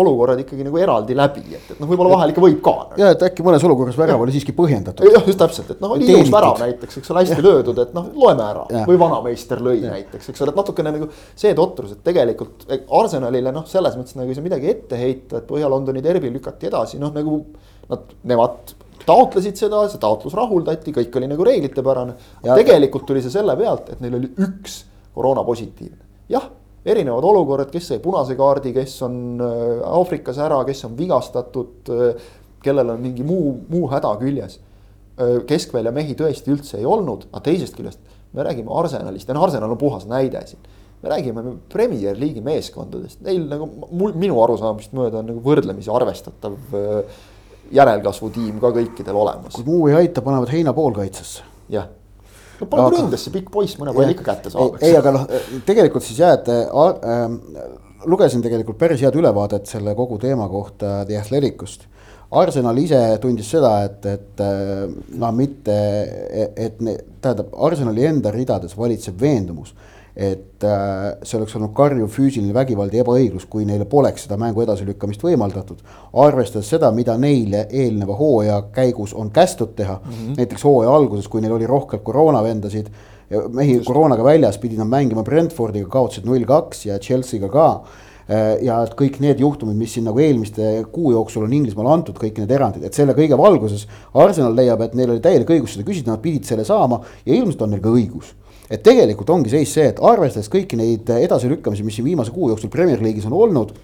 olukorrad ikkagi nagu eraldi läbi, et, et noh, võib-olla vahel ikka võib ka nagu.. ja et äkki mõnes olukorras värav oli siiski põhjendatud. jah, just täpselt, et noh, oli ilus värav näiteks, eks ole, hästi ja. löödud, et noh, loeme ära ja. või vanameister lõi ja. näiteks, eks ole, et natukene nagu see totrus, et tegelikult Arsenalile noh, selles mõttes nagu ei saa midagi ette heita, et Põhja-Londoni derbi lükati edasi, noh nagu nad, nemad taotlesid seda, see taotlus rahuldati, kõik oli nagu reeglitepärane. tegelikult tuli see selle pealt, et neil oli üks koroona positiivne, jah erinevad olukorrad, kes sai punase kaardi, kes on äh, Aafrikas ära, kes on vigastatud, äh, kellel on mingi muu, muu häda küljes. keskvälja mehi tõesti üldse ei olnud, aga teisest küljest me räägime Arsenalist noh, Arsenal on puhas näide siin. me räägime Premier League'i meeskondadest, neil nagu minu arusaamist mööda on nagu võrdlemisi arvestatav järelkasvu tiim ka kõikidel olemas. kui muu ei aita, panevad heina poolkaitsesse. jah no paneme aga... ründasse, pikk poiss mõne palli ikka kätte saab. ei, aga noh, tegelikult siis jah, et äh, lugesin tegelikult päris head ülevaadet selle kogu teema kohta The Athleticust. Arsenal ise tundis seda, et, et no mitte, et tähendab, Arsenali enda ridades valitseb veendumus et äh, see oleks olnud karjuv füüsiline vägivald ja ebaõiglus, kui neile poleks seda mängu edasilükkamist võimaldatud. arvestades seda, mida neile eelneva hooaja käigus on kästud teha mm, -hmm. näiteks hooaja alguses, kui neil oli rohkem koroonavendasid ja mehi koroonaga väljas, pidid nad mängima Brentfordiga, kaotasid null kaks ja Chelsea'ga ka äh, ja et kõik need juhtumid, mis siin nagu eelmiste kuu jooksul on Inglismaal antud, kõik need erandid, et selle kõige valguses Arsenal leiab, et neil oli täielik õigus seda küsida, nad pidid selle saama ja ilmselt on neil ka õigus et tegelikult ongi seis see, et arvestades kõiki neid edasilükkamisi, mis siin viimase kuu jooksul Premier League'is on olnud,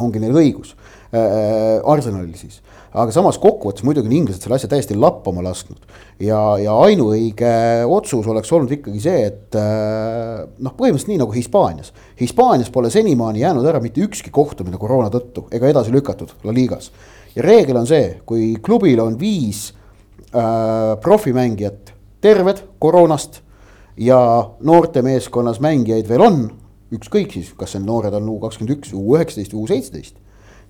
ongi neil õigus äh,, Arsenalil siis. aga samas kokkuvõttes muidugi on inglased selle asja täiesti lappama lasknud. ja, ja ainuõige otsus oleks olnud ikkagi see, et äh, noh, põhimõtteliselt nii nagu Hispaanias. Hispaanias pole senimaani jäänud ära mitte ükski kohtumine koroona tõttu ega edasi lükatud La Ligas. ja reegel on see, kui klubil on viis äh, profimängijat terved koroonast ja noortemeeskonnas mängijaid veel on, ükskõik siis, kas need noored on U kakskümmend üks, U üheksateist, U seitseteist,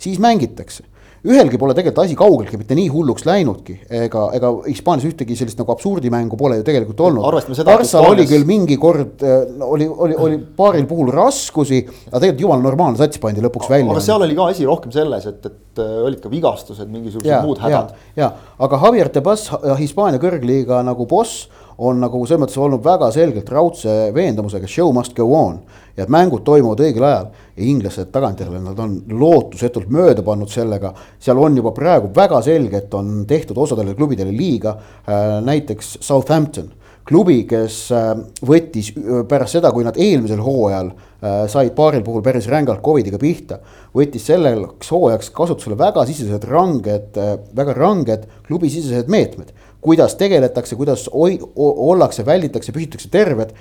siis mängitakse ühelgi pole tegelikult asi kaugeltki mitte nii hulluks läinudki, ega, ega Hispaanias ühtegi sellist nagu absurdimängu pole ju tegelikult olnud. Barca oli küll mingi kord, oli, oli, oli paaril puhul raskusi, aga tegelikult jumala normaalne sats pandi lõpuks välja. aga seal oli ka asi rohkem selles, et, et äh, olid ka vigastused, mingisugused muud hädad. ja, aga Javier Tebas, Hispaania kõrgliiga nagu boss on nagu selles mõttes olnud väga selgelt raudse veendumusega, show must go on. ja et mängud toimuvad õigel ajal ja inglased tagantjärele, nad on lootusetult mööda pannud sellega. seal on juba praegu väga selge, et on tehtud osadele klubidele liiga, äh, näiteks Southampton klubi, kes äh, võttis äh, pärast seda, kui nad eelmisel hooajal said paaril puhul päris rängalt Covidiga pihta, võttis selleks hooajaks kasutusele väga sisesed ranged, väga ranged klubisisesed meetmed kuidas tegeletakse, kuidas oi, ollakse, välditakse, püsitakse terved.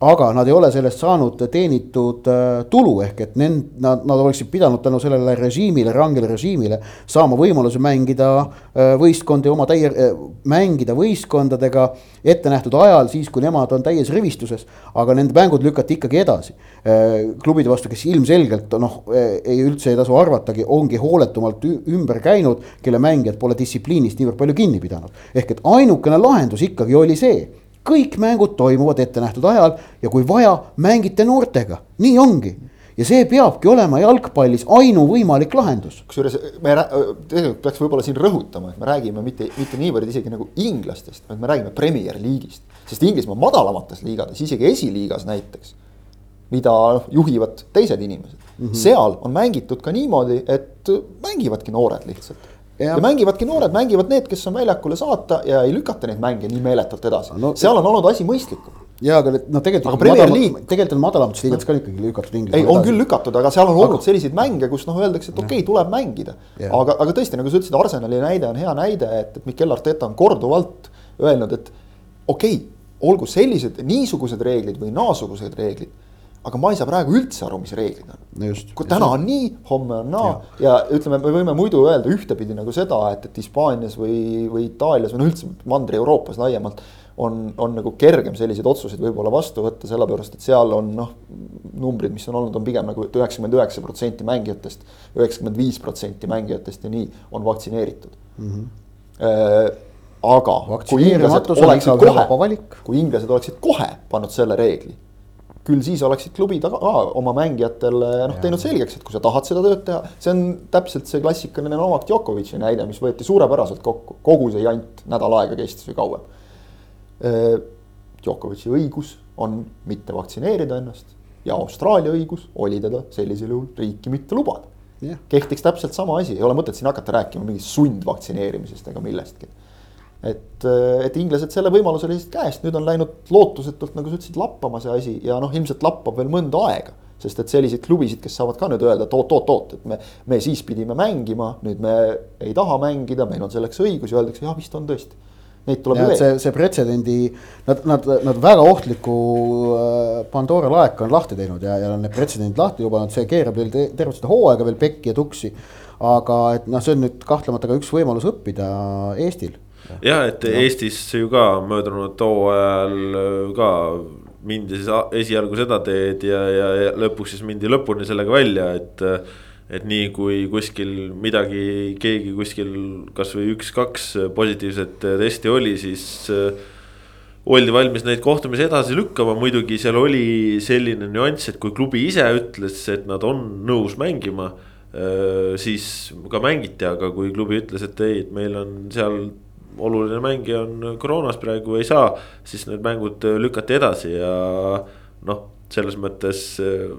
Aga nad ei ole sellest saanud teenitud äh, tulu, ehk et nend-, nad, nad oleksid pidanud tänu sellele režiimile, rangele režiimile saama võimaluse mängida äh, võistkondi oma täie äh,, mängida võistkondadega ette nähtud ajal, siis kui nemad on täies rivistuses. aga nende mängud lükati ikkagi edasi klubide vastu, kes ilmselgelt noh, ei üldse ei tasu arvatagi, ongi hooletumalt ümber käinud, kelle mängijad pole distsipliinist niivõrd palju kinni pidanud. ehk et ainukene lahendus ikkagi oli see, kõik mängud toimuvad ettenähtud ajal ja kui vaja, mängite noortega, nii ongi ja see peabki olema jalgpallis ainuvõimalik lahendus. kusjuures me tegelikult peaks võib-olla siin rõhutama, et me räägime mitte, mitte niivõrd isegi nagu inglastest, vaid me räägime Premier League'ist. sest Inglismaa madalamates liigades, isegi esiliigas näiteks, mida noh, juhivad teised inimesed mm, -hmm. seal on mängitud ka niimoodi, et mängivadki noored lihtsalt ja. ja mängivadki noored, mängivad need, kes on väljakule saata ja ei lükata neid mänge nii meeletult edasi no,, seal on olnud asi mõistlikum. ja aga no tegelikult. Madala, tegelikult on madalamates liigades ka ikkagi lükatud Inglismaa. ei, on küll lükatud, aga seal on aga... olnud selliseid mänge, kus noh, öeldakse, et okei okay,, tuleb mängida. aga, aga tõesti, nagu sa ütlesid, Arsenali näide on hea näide, et, et Mikel Arteta on korduvalt öelnud, et okei okay,, olgu sellised, niisugused reeglid või naasugused reeglid aga ma ei saa praegu üldse aru, mis reeglid on. kui täna on nii, homme on naa ja. ja ütleme, me võime muidu öelda ühtepidi nagu seda, et, et Hispaanias või, või Itaalias või noh, üldse Mandri-Euroopas laiemalt. on, on nagu kergem selliseid otsuseid võib-olla vastu võtta, sellepärast et seal on noh, numbrid, mis on olnud, on pigem nagu üheksakümmend üheksa protsenti mängijatest. üheksakümmend viis protsenti mängijatest ja nii on vaktsineeritud mm. -hmm. aga kui inglased oleksid kohe, kui inglased oleksid kohe pannud selle reegli küll siis oleksid klubid ka oma mängijatele noh, teinud selgeks, et kui sa tahad seda tööd teha, see on täpselt see klassikaline Novak Djokovic'i näide, mis võeti suurepäraselt kokku, kogu see jant nädal aega kestis või kauem. Djokovic'i õigus on mitte vaktsineerida ennast ja Austraalia õigus oli teda sellisel juhul riiki mitte lubada. Yeah.. kehtiks täpselt sama asi, ei ole mõtet siin hakata rääkima mingist sundvaktsineerimisest ega millestki et, äh, et inglased selle võimaluse lihtsalt käest, nüüd on läinud lootusetult, nagu sa ütlesid, lappama see asi ja noh, ilmselt lappab veel mõnda aega. sest et selliseid klubisid, kes saavad ka nüüd öelda, et oot-oot-oot, et me, me siis pidime mängima, nüüd me ei taha mängida, meil on selleks õigus ja öeldakse, jah, vist on tõesti. neid tuleb et see, veel. see pretsedendi, nad, nad, nad väga ohtliku äh, Pandora laeka on lahti teinud ja, ja on need pretsedendid lahti lubanud, see keerab neil te- tervet seda hooaega veel pekki ja tuksi. aga et noh, see on nüüd kahtlemata ka üks võimalus õppida Eestil. Jah, et no. Eestis ju ka möödunud hooajal äh, ka mindi siis esialgu seda teed ja, ja, ja lõpuks siis mindi lõpuni sellega välja, et. et nii kui kuskil midagi, keegi kuskil kasvõi üks-kaks positiivset testi oli, siis äh, oldi valmis neid kohtumisi edasi lükkama, muidugi seal oli selline nüanss, et kui klubi ise ütles, et nad on nõus mängima. siis ka mängiti, aga kui klubi ütles, et ei, et meil on seal oluline mängija on koroonas praegu ei saa, siis need mängud lükati edasi ja noh, selles mõttes eh,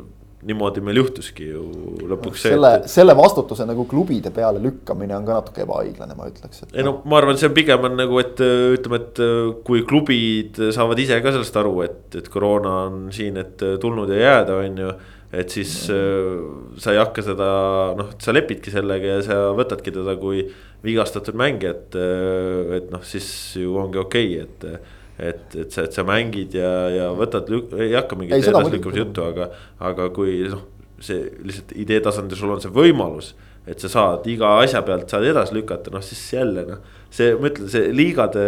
niimoodi meil juhtuski ju lõpuks see. selle, selle vastutuse nagu klubide peale lükkamine on ka natuke ebaõiglane, ma ütleks, et. ei no ma arvan, see pigem on nagu, et ütleme, et kui klubid saavad ise ka sellest aru, et, et koroona on siin, et tulnud ja jääda, on ju. Et siis mm. sa ei hakka seda, noh, sa lepidki sellega ja sa võtadki teda kui vigastatud mängijat. et noh, siis ju ongi okei okay,, et et, et sa, et sa mängid ja, ja võtad, ei hakka mingit edasilükkamise juttu, aga, aga kui noh, see lihtsalt idee tasandil sul on see võimalus. et sa saad iga asja pealt saad edasi lükata, noh siis jälle noh, see, ma ütlen, see liigade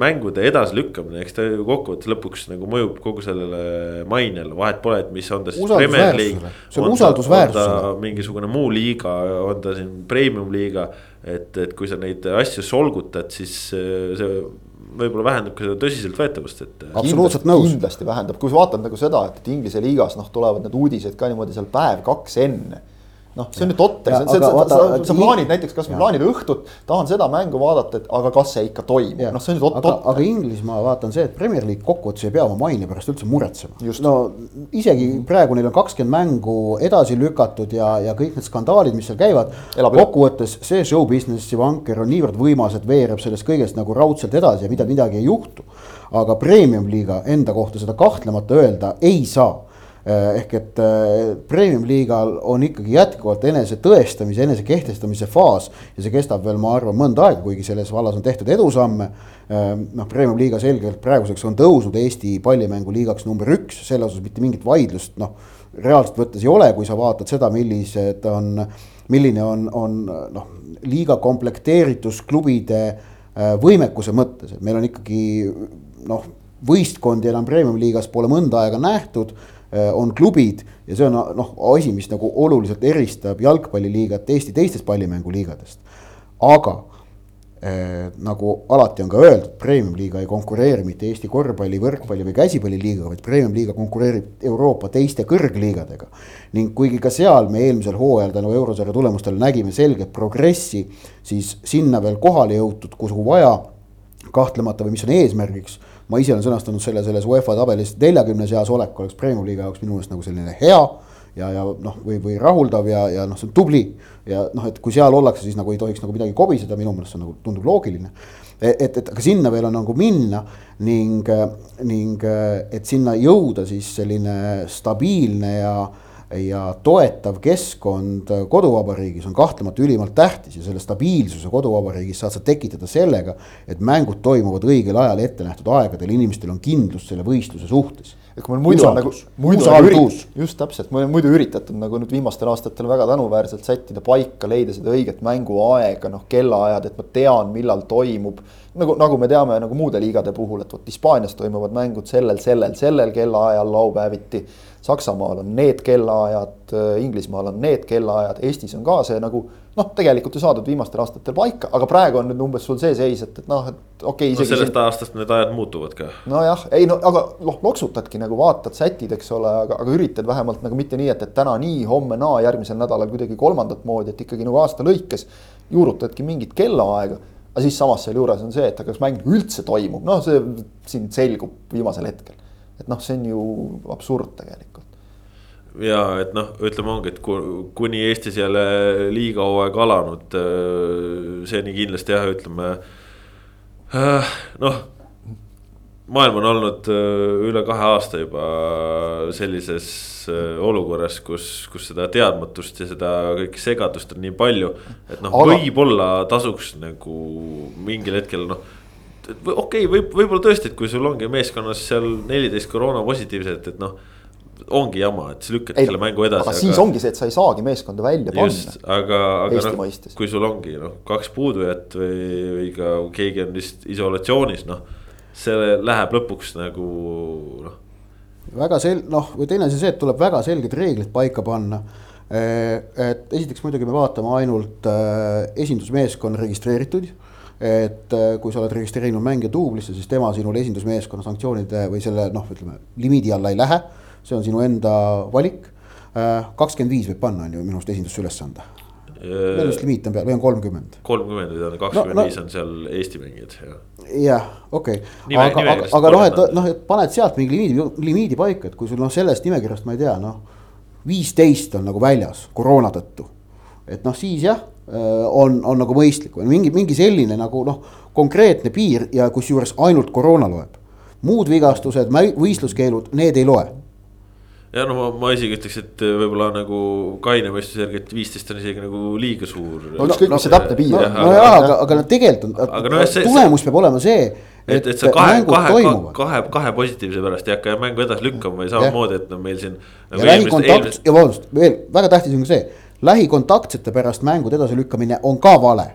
mängude edasilükkamine, eks ta ju kokkuvõttes lõpuks nagu mõjub kogu sellele mainele, vahet pole, et mis on ta siis. Premier League. see on usaldusväärsusele. mingisugune muu liiga, on ta siin premium liiga, et, et kui sa neid asju solgutad, siis see võib-olla vähendab ka seda tõsiseltvõetavust, et. absoluutselt nõus. kindlasti vähendab, kui sa vaatad nagu seda, et, et Inglise liigas noh, tulevad need uudised ka niimoodi seal päev-kaks enne noh, see on nüüd totter, sa, sa, sa, sa plaanid näiteks, kas ma plaanid õhtut, tahan seda mängu vaadata, et aga kas see ikka toimub, noh, see on nüüd totter. aga Inglismaa, vaatan see, et Premier League kokkuvõttes ei pea oma maine pärast üldse muretsema. no isegi praegu neil on kakskümmend mängu edasi lükatud ja, ja kõik need skandaalid, mis seal käivad. kokkuvõttes see show business'i vanker on niivõrd võimas, et veereb sellest kõigest nagu raudselt edasi ja mida midagi ei juhtu. aga premium liiga enda kohta seda kahtlemata öelda ei saa ehk et premium liigal on ikkagi jätkuvalt enese tõestamise, enese kehtestamise faas ja see kestab veel, ma arvan, mõnda aega, kuigi selles vallas on tehtud edusamme. noh, premium liiga selgelt praeguseks on tõusnud Eesti pallimänguliigaks number üks, selle osas mitte mingit vaidlust, noh. reaalselt võttes ei ole, kui sa vaatad seda, millised on, milline on, on noh, liiga komplekteeritus klubide võimekuse mõttes, et meil on ikkagi noh, võistkondi enam premium liigas pole mõnda aega nähtud on klubid ja see on noh, asi, mis nagu oluliselt eristab jalgpalliliigat Eesti teistest pallimänguliigadest. aga eh, nagu alati on ka öeldud, premium-liiga ei konkureeri mitte Eesti korvpalli, võrkpalli või käsipalliliigaga, vaid premium-liiga konkureerib Euroopa teiste kõrgliigadega. ning kuigi ka seal me eelmisel hooajal tänu eurosarja tulemustele nägime selget progressi, siis sinna veel kohale jõutud, kuhu vaja kahtlemata või mis on eesmärgiks ma ise olen sõnastanud selle selles UEFA tabelis neljakümne seas olek oleks Premium liiga jaoks minu meelest nagu selline hea. ja, ja noh, või, või rahuldav ja, ja noh, see on tubli ja noh, et kui seal ollakse, siis nagu ei tohiks nagu midagi kobiseda, minu meelest see on nagu tundub loogiline. et, et, et aga sinna veel on nagu minna ning, ning et sinna jõuda siis selline stabiilne ja ja toetav keskkond koduvabariigis on kahtlemata ülimalt tähtis ja selle stabiilsuse koduvabariigis saad sa tekitada sellega, et mängud toimuvad õigel ajal ette nähtud aegadel, inimestel on kindlus selle võistluse suhtes. et kui meil muidu on nagu, muidu on ürit-, just täpselt, meil on muidu üritatud nagu nüüd viimastel aastatel väga tänuväärselt sättida paika, leida seda õiget mänguaega, noh, kellaajad, et ma tean, millal toimub. Nagu, nagu me teame nagu muude liigade puhul, et vot Hispaanias toimuvad mängud sellel, sellel, sellel kellaajal laupäeviti Saksamaal on need kellaajad, Inglismaal on need kellaajad, Eestis on ka see nagu noh, tegelikult ju saadud viimastel aastatel paika, aga praegu on nüüd umbes sul see seis, et, et noh, et okei okay,. no sellest siin... aastast need ajad muutuvad ka. nojah, ei no aga noh, loksutadki nagu vaatad, sätid, eks ole, aga, aga üritad vähemalt nagu mitte nii, et, et täna nii, homme naa, järgmisel nädalal kuidagi kolmandat moodi, et ikkagi nagu aasta lõikes juurutadki mingit kellaaega aga siis samas sealjuures on see, et kas mäng üldse toimub, noh, see siin selgub viimasel hetkel. et noh, see on ju absurd tegelikult. ja et noh, ütleme ongi, et kuni Eestis jälle liiga hooaeg alanud, seni kindlasti jah, ütleme noh maailm on olnud üle kahe aasta juba sellises olukorras, kus, kus seda teadmatust ja seda kõike segadust on nii palju. et noh Aga..., võib-olla tasuks nagu mingil hetkel noh okei okay,, võib, võib-olla tõesti, et kui sul ongi meeskonnas seal neliteist koroona positiivset, et noh ongi jama, et sa lükkad selle mängu edasi. aga siis ongi see, et sa ei saagi meeskonda välja panna. aga, aga noh, kui sul ongi noh, kaks puudujat või, või ka keegi on vist isolatsioonis, noh. see läheb lõpuks nagu noh. Väga sel-, noh, või teine asi see, et tuleb väga selged reeglid paika panna et esiteks muidugi me vaatame ainult äh, esindusmeeskonna registreerituid et äh, kui sa oled registreerinud mängija duublisse, siis tema sinul esindusmeeskonna sanktsioonide või selle noh, ütleme limiidi alla ei lähe. see on sinu enda valik. Kakskümmend viis võib panna, on ju minu arust esindusse üles anda. Minu arust limiit on peal või on kolmkümmend. kolmkümmend või tähendab kakskümmend viis on seal Eesti mängijad jah. jah, okei okay., aga, aga, aga noh, et noh, et paned sealt mingi limiidi, limiidi paika, et kui sul noh, sellest nimekirjast ma ei tea, noh. viisteist on nagu väljas koroona tõttu. et noh, siis jah Äh, on, on nagu mõistlik või mingi, mingi selline nagu noh, konkreetne piir ja kusjuures ainult koroona loeb. muud vigastused, võistluskeelud, need ei loe ja no ma, ma isegi ütleks, et võib-olla nagu kaine mõistuse järgi, et viisteist on isegi nagu liiga suur. no ükskõik, mis see täpne piir on. no jaa, aga, aga no tegelikult on, no, see, tulemus see, peab olema see. et, et sa kahe, kahe, kahe, kahe positiivse pärast ei hakka mängu edasi lükkama või samamoodi, et no meil siin. Nagu ja lähikontakt ja vabandust, veel väga tähtis on ka see lähikontaktsete pärast mängude edasilükkamine on ka vale.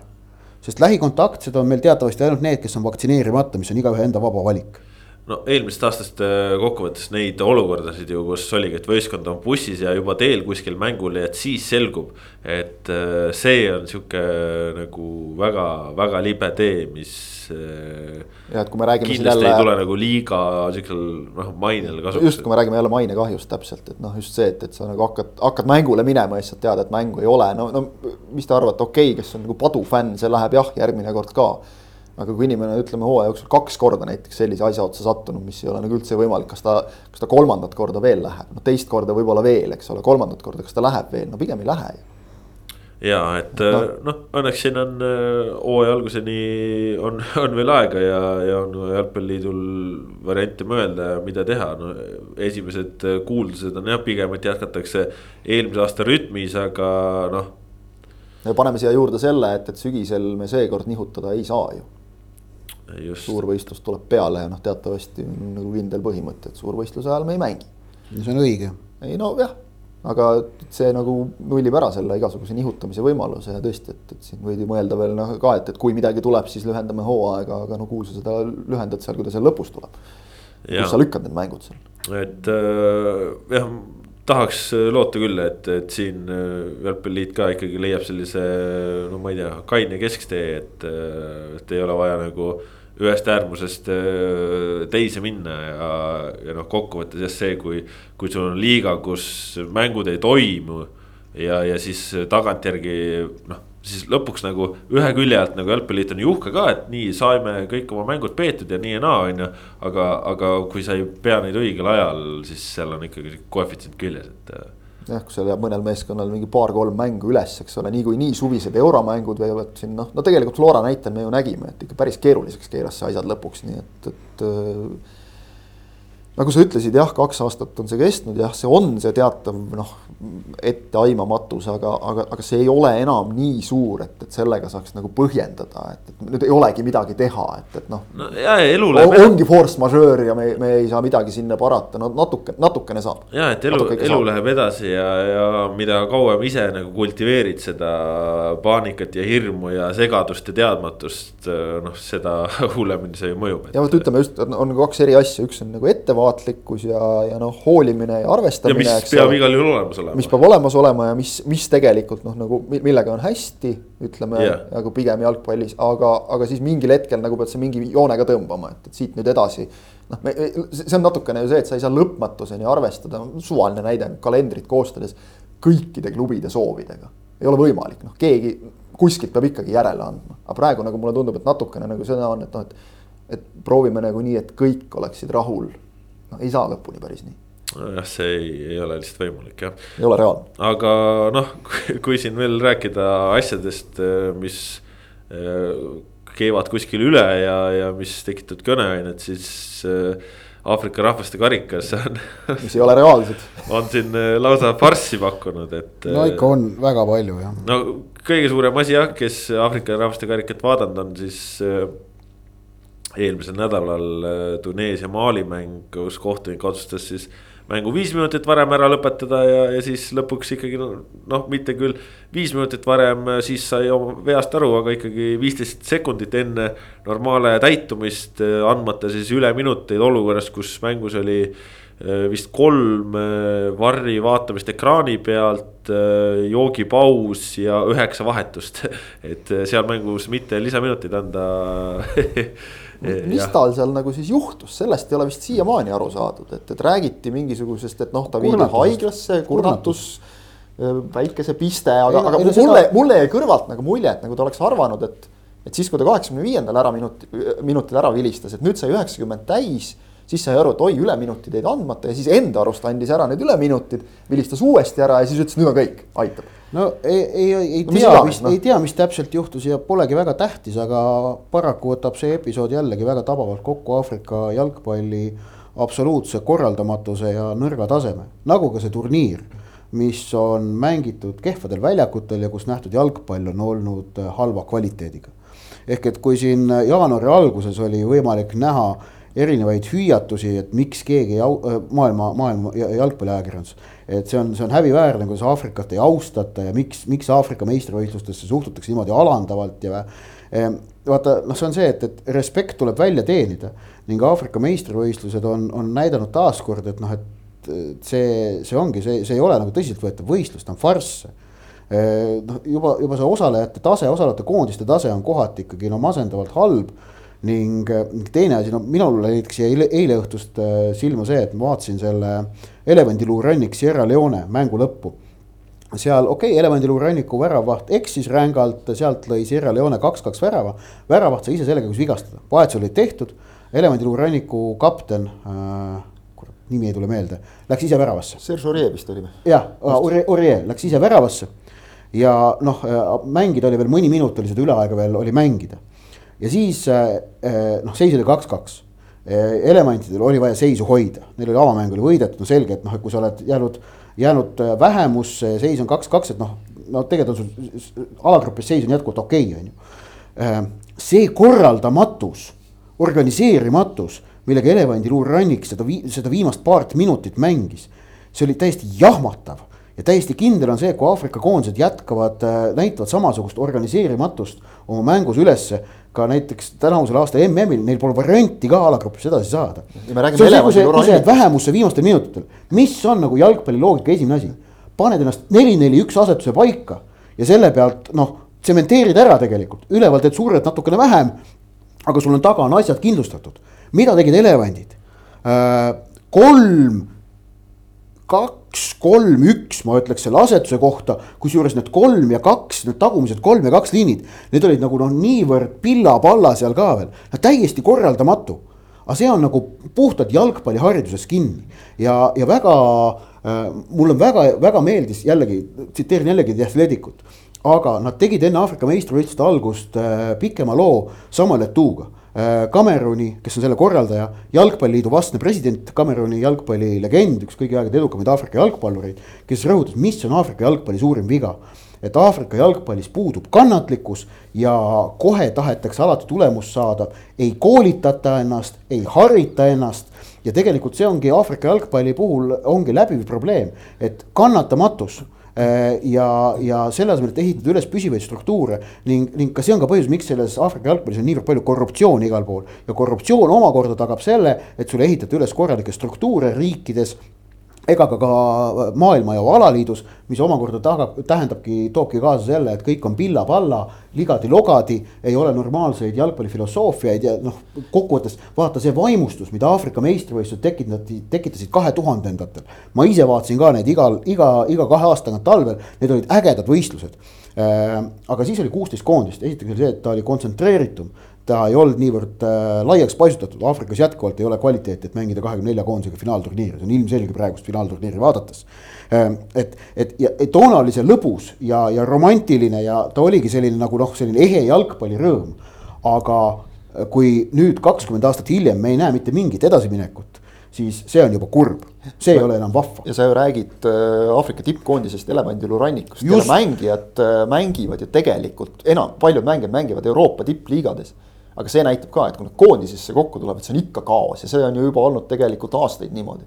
sest lähikontaktsed on meil teatavasti ainult need, kes on vaktsineerimata, mis on igaühe enda vaba valik no eelmisest aastast äh, kokkuvõttes neid olukordasid ju, kus oligi, et võistkond on bussis ja juba teel kuskil mängule, et siis selgub. et äh, see on sihuke nagu väga-väga libe tee, mis ja et kui me räägime. kindlasti jälle... ei tule nagu liiga siuksel noh mainel kasuks. just, kui me räägime jälle mainekahjust täpselt, et noh, just see, et, et sa nagu hakkad, hakkad mängule minema ja siis sa tead, et mängu ei ole, no, no mis te arvate, okei okay,, kes on nagu padufänn, see läheb jah, järgmine kord ka aga kui inimene, ütleme hooaja jooksul kaks korda näiteks sellise asja otsa sattunud, mis ei ole nagu üldse võimalik, kas ta, kas ta kolmandat korda veel läheb, no teist korda võib-olla veel, eks ole, kolmandat korda, kas ta läheb veel, no pigem ei lähe ju ja et noh no. no, õnneks siin on äh, hooaja alguseni on, on veel aega ja, ja on jalgpalliliidul variante mõelda ja mida teha, no esimesed äh, kuuldused on jah, pigem, et jätkatakse eelmise aasta rütmis, aga noh. paneme siia juurde selle, et, et sügisel me seekord nihutada ei saa ju. Suurvõistlus tuleb peale ja noh, teatavasti on nagu kindel põhimõte, et suurvõistluse ajal me ei mängi. see on õige. ei no jah aga see nagu nullib ära selle igasuguse nihutamise võimaluse ja tõesti, et, et siin võidi mõelda veel noh ka, et, et kui midagi tuleb, siis lühendame hooaega, aga no kuhu sa seda lühendad seal, kui ta seal lõpus tuleb. kus sa lükkad need mängud seal? et äh, jah, tahaks loota küll, et, et siin äh, jalgpalliliit ka ikkagi leiab sellise no ma ei tea, kaine kesktee, et, äh, et ei ole vaja nagu ühest äärmusest äh, teise minna ja, ja noh, kokkuvõttes jah see, kui, kui sul on liiga, kus mängud ei toimu. ja, ja siis tagantjärgi noh, siis lõpuks nagu ühe külje alt nagu jalgpalliliit on ju uhke ka, et nii saime kõik oma mängud peetud ja nii ja naa, on ju. aga, aga kui sa ei pea neid õigel ajal, siis seal on ikkagi koefitsient küljes, et äh, jah, kui seal jääb mõnel meeskonnal mingi paar-kolm mängu üles, eks ole, niikuinii suvised euromängud võivad siin noh, no tegelikult Flora näitel me ju nägime, et ikka päris keeruliseks keeras see asjad lõpuks, nii et, et äh, nagu sa ütlesid, jah, kaks aastat on see kestnud, jah, see on see teatav noh, etteaimamatus, aga, aga, aga see ei ole enam nii suur, et, et sellega saaks nagu põhjendada, et, et nüüd ei olegi midagi teha, et, et noh no,. ja, ja läheb. ongi force majeure ja me, me ei saa midagi sinna parata, no natuke, natukene saab. ja, et elu, elu saab. läheb edasi ja, ja mida kauem ise nagu kultiveerid seda paanikat ja hirmu ja segadust ja teadmatust, noh, seda hullemini see ju mõjub. ja vot ütleme just, on kaks eri asja, üks on nagu ettevaatlik ettevaatlikkus ja, ja noh, hoolimine ja arvestamine. ja mis peab igal juhul olemas olema. mis peab olemas olema ja mis, mis tegelikult noh, nagu millega on hästi, ütleme yeah., nagu pigem jalgpallis, aga, aga siis mingil hetkel nagu pead sa mingi joonega tõmbama, et, et siit nüüd edasi. noh, me, see on natukene ju see, et sa ei saa lõpmatuseni arvestada, suvaline näide, kalendrit koostades kõikide klubide soovidega. ei ole võimalik, noh, keegi kuskilt peab ikkagi järele andma, aga praegu nagu mulle tundub, et natukene nagu seda on, et noh, et et proovime nagu nii, et kõik oleksid rahul no ei saa lõpuni päris nii jah, see ei, ei ole lihtsalt võimalik jah. ei ole reaalne. aga noh, kui siin veel rääkida asjadest, mis keevad kuskil üle ja, ja mis tekitavad kõneainet, siis äh, Aafrika rahvaste karikas on mis ei ole reaalsed on siin lausa farssi pakkunud, et. no ikka on väga palju jah. no kõige suurem asi jah, kes Aafrika rahvaste karikat vaadanud on, siis eelmisel nädalal Tuneesia Mali mäng, kus kohtunik otsustas siis mängu viis minutit varem ära lõpetada ja, ja siis lõpuks ikkagi noh, mitte küll viis minutit varem, siis sai oma veast aru, aga ikkagi viisteist sekundit enne normaale täitumist, andmata siis üle minuteid olukorras, kus mängus oli äh, vist kolm äh, varri vaatamist ekraani pealt, äh, joogipaus ja üheksa vahetust. et seal mängus mitte lisaminuteid anda mis tal seal nagu siis juhtus, sellest ei ole vist siiamaani aru saadud, et, et räägiti mingisugusest, et noh, ta viidi haiglasse, kurnatus, väikese piste, aga, aga mulle seda..., mulle jäi kõrvalt nagu mulje, et nagu ta oleks arvanud, et. et siis, kui ta kaheksakümne viiendal ära minuti, minutil ära vilistas, et nüüd sai üheksakümmend täis siis sai aru, et oi, üleminutid jäid andmata ja siis enda arust andis ära need üleminutid, vilistas uuesti ära ja siis ütles, nüüd on kõik, aitab no ei, ei, ei tea, mis, no. ei tea, mis täpselt juhtus ja polegi väga tähtis, aga paraku võtab see episood jällegi väga tabavalt kokku Aafrika jalgpalli absoluutse korraldamatuse ja nõrga taseme, nagu ka see turniir, mis on mängitud kehvadel väljakutel ja kus nähtud jalgpall on olnud halva kvaliteediga. ehk et kui siin jaanuari alguses oli võimalik näha erinevaid hüüatusi, et miks keegi au, äh, maailma, maailma jalgpalliajakirjandus. Et see on, see on häbiväärne, kuidas Aafrikat ei austata ja miks, miks Aafrika meistrivõistlustesse suhtutakse niimoodi alandavalt ja. Ehm, vaata, noh, see on see, et, et respekt tuleb välja teenida ning Aafrika meistrivõistlused on, on näidanud taaskord, et noh, et see, see ongi, see, see ei ole nagu tõsiseltvõetav võistlus, ta on farss ehm, noh, juba, juba see osalejate tase, osalejate koondiste tase on kohati ikkagi no masendavalt halb ning teine asi, no minul näiteks jäi eile, eile õhtust äh, silma see, et ma vaatasin selle elevandiluurannik Sierra Leone mängu lõppu. seal okei okay,, elevandiluuranniku väravaht eksis rängalt, sealt lõi Sierra Leone kaks-kaks värava. väravaht sai ise sellega, kus vigastada, vahetused olid tehtud, elevandiluuranniku kapten äh,, kurat, nimi ei tule meelde, läks ise väravasse. Serge Aurier vist oli või? jah, Aurier läks ise väravasse ja noh, äh, mängida oli veel mõni minut oli seda üleaega veel oli mängida ja siis äh, äh, noh, seis oli kaks-kaks. Äh, Elementidel oli vaja seisu hoida, neil oli avamäng oli võidetud, no selge, et noh, et kui sa oled jäänud, jäänud vähemusse ja seis on kaks-kaks, et noh, no tegelikult on sul alagrupis seis on jätkuvalt okei okay,, on ju. see korraldamatus, organiseerimatus, millega elevandiluurannik seda, seda viimast paart minutit mängis, see oli täiesti jahmatav ja täiesti kindel on see, kui Aafrika koondised jätkavad, näitavad samasugust organiseerimatust oma mängus ülesse ka näiteks tänavusel aasta MM-il, neil pole varianti ka alagrupis edasi saada. vähemusse viimastel minutitel, mis on nagu jalgpalli loogika esimene asi. paned ennast neli-neli-üks asetuse paika ja selle pealt noh, tsementeerid ära tegelikult, üleval teed suurelt natukene vähem. aga sul on taga on asjad kindlustatud, mida tegid elevandid äh,? kolm kaks, kolm, üks, ma ütleks selle asetuse kohta, kusjuures need kolm ja kaks, need tagumised kolm ja kaks liinid, need olid nagu noh, niivõrd pilla-palla seal ka veel, no täiesti korraldamatu. aga see on nagu puhtalt jalgpallihariduses kinni ja, ja väga äh,, mulle väga, väga meeldis jällegi, tsiteerin jällegi The Athleticut. aga nad tegid enne Aafrika meistrivõistluste algust äh, pikema loo Samuel Etuuga Kameruni, äh, kes on selle korraldaja, jalgpalliliidu vastne president, Kameruni jalgpallilegend, üks kõigi aegade edukamaid Aafrika jalgpallureid, kes rõhutas, mis on Aafrika jalgpalli suurim viga. et Aafrika jalgpallis puudub kannatlikkus ja kohe tahetakse alati tulemust saada, ei koolitata ennast, ei harita ennast ja tegelikult see ongi Aafrika jalgpalli puhul ongi läbiv probleem, et kannatamatus ja, ja selle asemel, et ehitada üles püsivaid struktuure ning, ning ka see on ka põhjus, miks selles Aafrika jalgpallis on niivõrd palju korruptsiooni igal pool. ja korruptsioon omakorda tagab selle, et sulle ehitati üles korralikke struktuure riikides ega ka, ka maailmajao alaliidus, mis omakorda tagab, tähendabki, toobki kaasa selle, et kõik on pilla-palla, ligadi-logadi, ei ole normaalseid jalgpallifilosoofiaid ja noh, kokkuvõttes vaata see vaimustus, mida Aafrika meistrivõistlused tekitati, tekitasid kahe tuhandendatel. ma ise vaatasin ka neid igal, iga, iga kahe aasta tagant talvel, need olid ägedad võistlused äh,. aga siis oli kuusteist koondist, esiteks oli see, et ta oli kontsentreeritum ta ei olnud niivõrd äh, laiaks paisutatud, Aafrikas jätkuvalt ei ole kvaliteeti, et mängida kahekümne nelja koondisega finaalturniiri, see on ilmselge praegust finaalturniiri vaadates ähm,. et, et ja et toona oli see lõbus ja, ja romantiline ja ta oligi selline nagu noh, selline ehe jalgpallirõõm. aga kui nüüd kakskümmend aastat hiljem me ei näe mitte mingit edasiminekut, siis see on juba kurb, see ei ole enam vahva. ja sa ju räägid äh, Aafrika tippkoondisest Elevandiluu rannikust, mängijad äh, mängivad ju tegelikult enam, paljud mängijad mängivad Euroopa tippliigades. Aga see näitab ka, et kui nad koondisesse kokku tulevad, see on ikka kaos ja see on ju juba olnud tegelikult aastaid niimoodi.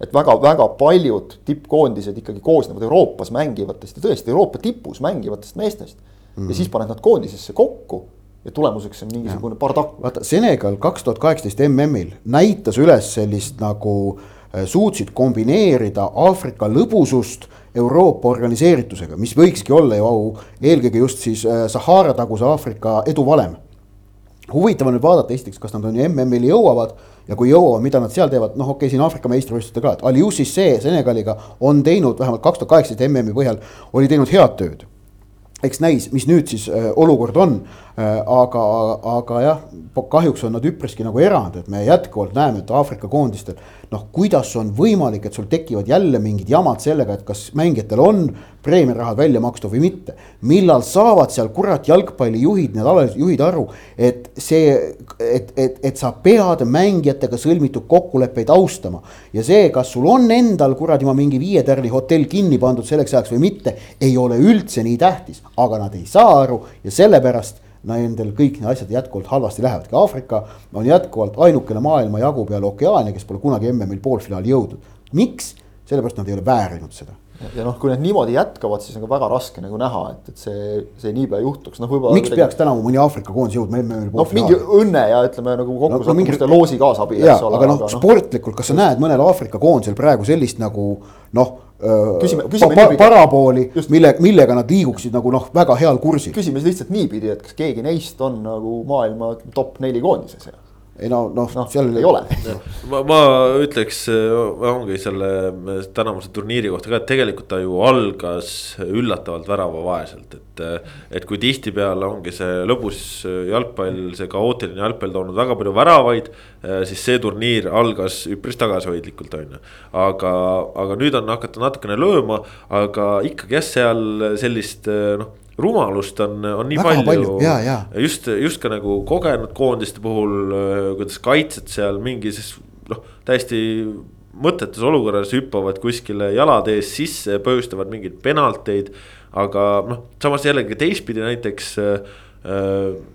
et väga-väga paljud tippkoondised ikkagi koosnevad Euroopas mängivatest ja tõesti Euroopa tipus mängivatest meestest mm. -hmm. ja siis paned nad koondisesse kokku ja tulemuseks on mingisugune bardakk. vaata Senegal kaks tuhat kaheksateist MM-il näitas üles sellist nagu äh, suutsid kombineerida Aafrika lõbusust Euroopa organiseeritusega, mis võikski olla ju eelkõige just siis äh, Sahara taguse Aafrika eduvalem. Huvitav on nüüd vaadata esiteks, kas nad on ju MM-ili jõuavad ja kui jõuavad, mida nad seal teevad, noh, okei okay,, siin Aafrika meistrivõistlustel ka, et Aliou Cissé Senegaliga on teinud vähemalt kaks tuhat kaheksateist MM-i põhjal, oli teinud head tööd. Eks näis, mis nüüd siis äh, olukord on. Äh,, aga, aga jah, kahjuks on nad üpriski nagu erand, et me jätkuvalt näeme, et Aafrika koondistel noh, kuidas on võimalik, et sul tekivad jälle mingid jamad sellega, et kas mängijatel on preemiarahad välja makstud või mitte. millal saavad seal kurat jalgpallijuhid, need alalisjuhid aru, et see, et, et, et sa pead mängijatega sõlmitud kokkuleppeid austama. ja see, kas sul on endal kuradi ma mingi viie tärni hotell kinni pandud selleks ajaks või mitte, ei ole üldse nii tähtis, aga nad ei saa aru ja sellepärast nendel kõik need asjad jätkuvalt halvasti lähevadki. Aafrika on jätkuvalt ainukene maailma jagu peale ookeani, kes pole kunagi MM-il poolfinaali jõudnud. miks? sellepärast nad ei ole väärinud seda ja noh, kui need niimoodi jätkavad, siis on ka väga raske nagu näha, et, et see, see niipea juhtuks, noh võib-olla. miks midagi... peaks tänavu mõni Aafrika koondis jõudma MM-il? noh, mingi õnne ja ütleme nagu kokkusattumiste no, no, loosi kaasabil. aga noh, sportlikult, kas sa näed mõnel Aafrika koondisel praegu sellist nagu noh küsime, küsime pa, niipidi. parapooli, mille, millega nad liiguksid nagu noh, väga heal kursil. küsime siis lihtsalt niipidi, et kas keegi neist on nagu maailma top neli koondises ei no, noh no, seal ei ole. ma, ma ütleks, ongi selle tänavuse turniiri kohta ka, et tegelikult ta ju algas üllatavalt väravavaeselt, et. et kui tihtipeale ongi see lõbus jalgpall, see kaootiline jalgpall toonud väga palju väravaid. siis see turniir algas üpris tagasihoidlikult, on ju. aga, aga nüüd on hakata natukene lööma, aga ikkagi jah, seal sellist noh rumalust on, on nii Väga palju, palju., just, just ka nagu kogenud koondiste puhul, kuidas kaitsjad seal mingis noh, täiesti mõttetus olukorras hüppavad kuskile jalad ees sisse, põhjustavad mingeid penalteid. aga noh, samas jällegi teistpidi näiteks äh,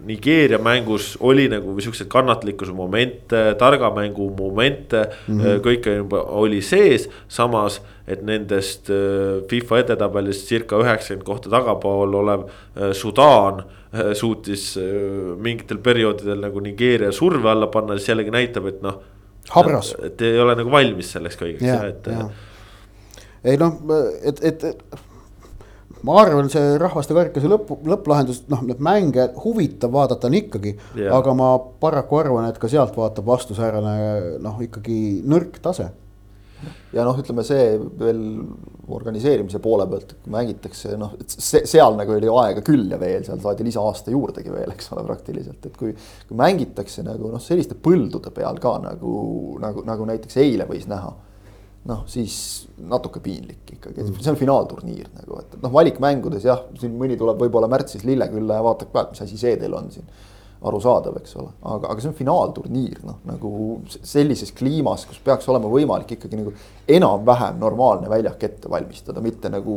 Nigeeria mängus oli nagu siukseid kannatlikkuse momente, targa mängu momente mm, -hmm. kõike juba oli sees, samas et nendest äh, FIFA edetabelis circa üheksakümmend kohta tagapool olev äh, Sudaan äh, suutis mingitel perioodidel nagu Nigeeria surve alla panna, siis jällegi näitab, et noh. habras. et ei ole nagu valmis selleks kõigeks jah, et. ei noh, et, et ma arvan, see rahvaste karikase lõpp, lõpplahendus, noh, neid mänge huvitav vaadata on ikkagi. aga ma paraku arvan, et ka sealt vaatab vastu säärane noh, ikkagi nõrk tase ja noh, ütleme see veel organiseerimise poole pealt, mängitakse, noh, see seal nagu oli aega küll ja veel seal saadi lisaaasta juurdegi veel, eks ole, praktiliselt, et kui. kui mängitakse nagu noh, selliste põldude peal ka nagu, nagu, nagu näiteks eile võis näha. Noh, siis natuke piinlik ikkagi, see on finaalturniir nagu, et noh, valikmängudes jah, siin mõni tuleb võib-olla märtsis Lillekülla ja vaatab ka, et mis asi see teil on siin arusaadav, eks ole, aga, aga see on finaalturniir, noh nagu sellises kliimas, kus peaks olema võimalik ikkagi nagu enam-vähem normaalne väljak ette valmistada, mitte nagu.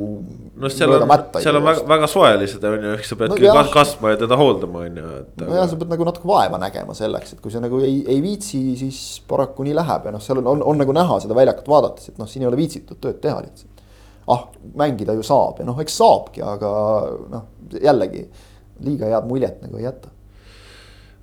no seal on, seal on väga, väga soe lihtsalt on ju, eks sa peadki no, jah, kasvama ja teda hooldama, on ju, et. nojah, sa pead nagu natuke vaeva nägema selleks, et kui sa nagu ei, ei viitsi, siis paraku nii läheb ja noh, seal on, on, on nagu näha seda väljakut vaadates, et noh, siin ei ole viitsitud tööd teha lihtsalt. ah, mängida ju saab ja noh, eks saabki, aga noh, jällegi liiga head muljet nagu ei jäta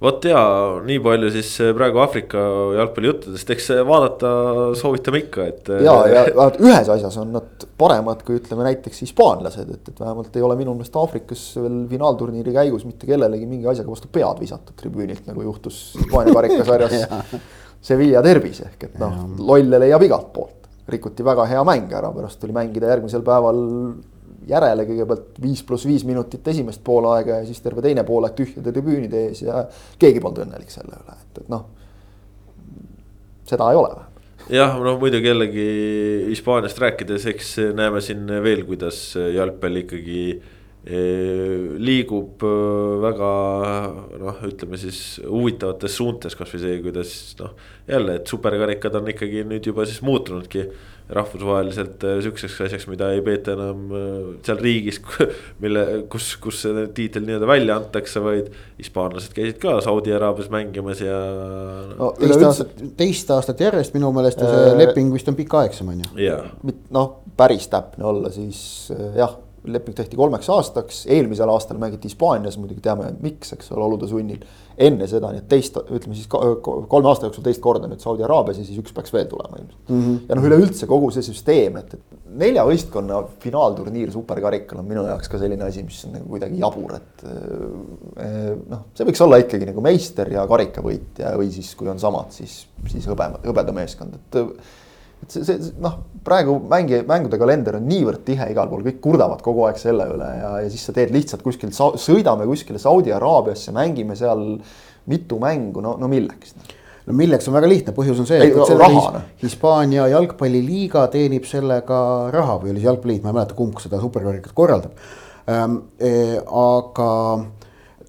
vot ja nii palju siis eh, praegu Aafrika jalgpallijuttudest, eks eh, vaadata soovitame ikka, et. Eh, ja, ja vaat ühes asjas on nad paremad kui ütleme näiteks hispaanlased, et, et vähemalt ei ole minu meelest Aafrikas veel finaalturniiri käigus mitte kellelegi mingi asjaga vastu pead visatud tribüünilt, nagu juhtus Hispaania karikasarjas Sevilla derbis ehk et noh, lolle leiab igalt poolt. rikuti väga hea mäng ära, pärast tuli mängida järgmisel päeval järele kõigepealt viis pluss viis minutit esimest poolaega ja siis terve teine poolaeg tühjade tribüünide ees ja keegi polnud õnnelik selle üle, et, et noh. seda ei ole jah, no muidugi jällegi Hispaaniast rääkides, eks näeme siin veel, kuidas jalgpall ikkagi liigub väga noh, ütleme siis huvitavates suuntes, kasvõi see, kuidas noh. jälle, et superkarikad on ikkagi nüüd juba siis muutunudki rahvusvaheliselt äh, sihukeseks asjaks, mida ei peeta enam äh, seal riigis, mille, kus, kus see tiitel nii-öelda välja antakse, vaid. hispaanlased käisid ka Saudi Araabias mängimas ja no,. teist aastat, teist aastat järjest minu meelest ja see äh, leping vist on pikaaegsem, on ju. noh, päris täpne olla, siis jah leping tehti kolmeks aastaks, eelmisel aastal mängiti Hispaanias, muidugi teame, miks, eks ole, olude sunnil. Enne seda, nii et teist, ütleme siis kolme aasta jooksul teist korda nüüd Saudi Araabias ja siis üks peaks veel tulema ilmselt mm. -hmm. ja noh, üleüldse kogu see süsteem, et, et nelja võistkonna finaalturniir superkarikal on minu jaoks ka selline asi, mis on nagu kuidagi jabur, et. Eh, noh, see võiks olla ikkagi nagu meister ja karikavõitja või siis, kui on samad, siis, siis hõbe, hõbedameeskond, et et see, see noh, praegu mängi, mängude kalender on niivõrd tihe igal pool, kõik kurdavad kogu aeg selle üle ja, ja siis sa teed lihtsalt kuskil, sõidame kuskile Saudi Araabiasse, mängime seal mitu mängu, no, no milleks? no milleks on väga lihtne, põhjus on see, et no, raha, his, Hispaania jalgpalliliiga teenib sellega raha või oli see jalgpalliliit, ma ei mäleta, kumb seda superkarikat korraldab ähm,. E, aga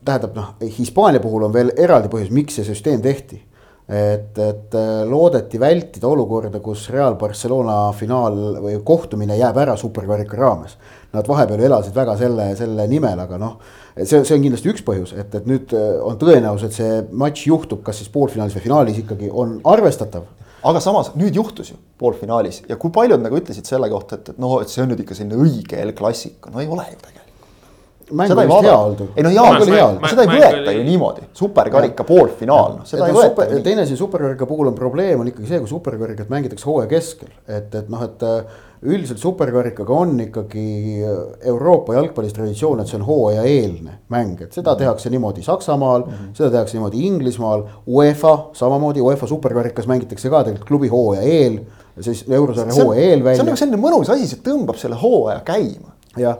tähendab noh, Hispaania puhul on veel eraldi põhjus, miks see süsteem tehti et, et äh, loodeti vältida olukorda, kus Real Barcelona finaal või kohtumine jääb ära superkarika raames. Nad vahepeal elasid väga selle, selle nimel, aga noh, see, see on kindlasti üks põhjus, et, et nüüd äh, on tõenäosus, et see matš juhtub, kas siis poolfinaalis või finaalis ikkagi on arvestatav aga samas nüüd juhtus ju poolfinaalis ja kui paljud nagu ütlesid selle kohta, et, et noh, et see on nüüd ikka selline õige El Clasico, no ei ole ju tegelikult seda ei vaadata, ei no hea küll hea, seda ei võeta ju niimoodi, superkarika poolfinaal, noh seda ei võeta. teine asi superkarika puhul on probleem on ikkagi see, kui superkarikat mängitakse hooaja keskel, et, et noh, et äh, üldiselt superkarikaga on ikkagi äh, Euroopa jalgpallis traditsioon, et see on hooajaeelne mäng, et seda mhm. tehakse niimoodi Saksamaal mm, -hmm. seda tehakse niimoodi Inglismaal, UEFA samamoodi, UEFA superkarikas mängitakse ka tegelikult klubi hooaja eel, siis eurosarja hooaja eel välja. see on nagu selline mõnus asi, see tõmbab selle hooaja käima jah,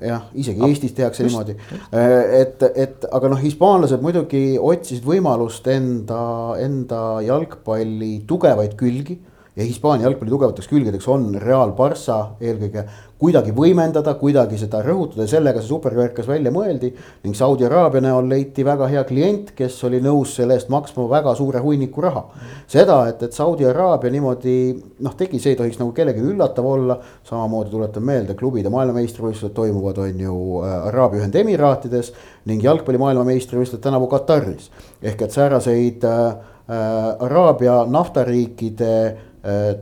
jah, isegi Eestis tehakse just, niimoodi, äh, et, et aga noh, hispaanlased muidugi otsisid võimalust enda, enda jalgpalli tugevaid külgi ja Hispaania jalgpalli tugevateks külgedeks on Real Barca eelkõige kuidagi võimendada, kuidagi seda rõhutada ja sellega see superkarkas välja mõeldi. ning Saudi Araabia näol leiti väga hea klient, kes oli nõus selle eest maksma väga suure hunniku raha. seda, et, et Saudi Araabia niimoodi noh, tegi, see ei tohiks nagu kellelegi üllatav olla. samamoodi tuletan meelde, klubide maailmameistrivõistlused toimuvad, on ju äh, Araabia Ühendemiraatides ning jalgpalli maailmameistrivõistlused tänavu Kataris. ehk et sääraseid äh, äh Araabia naftariikide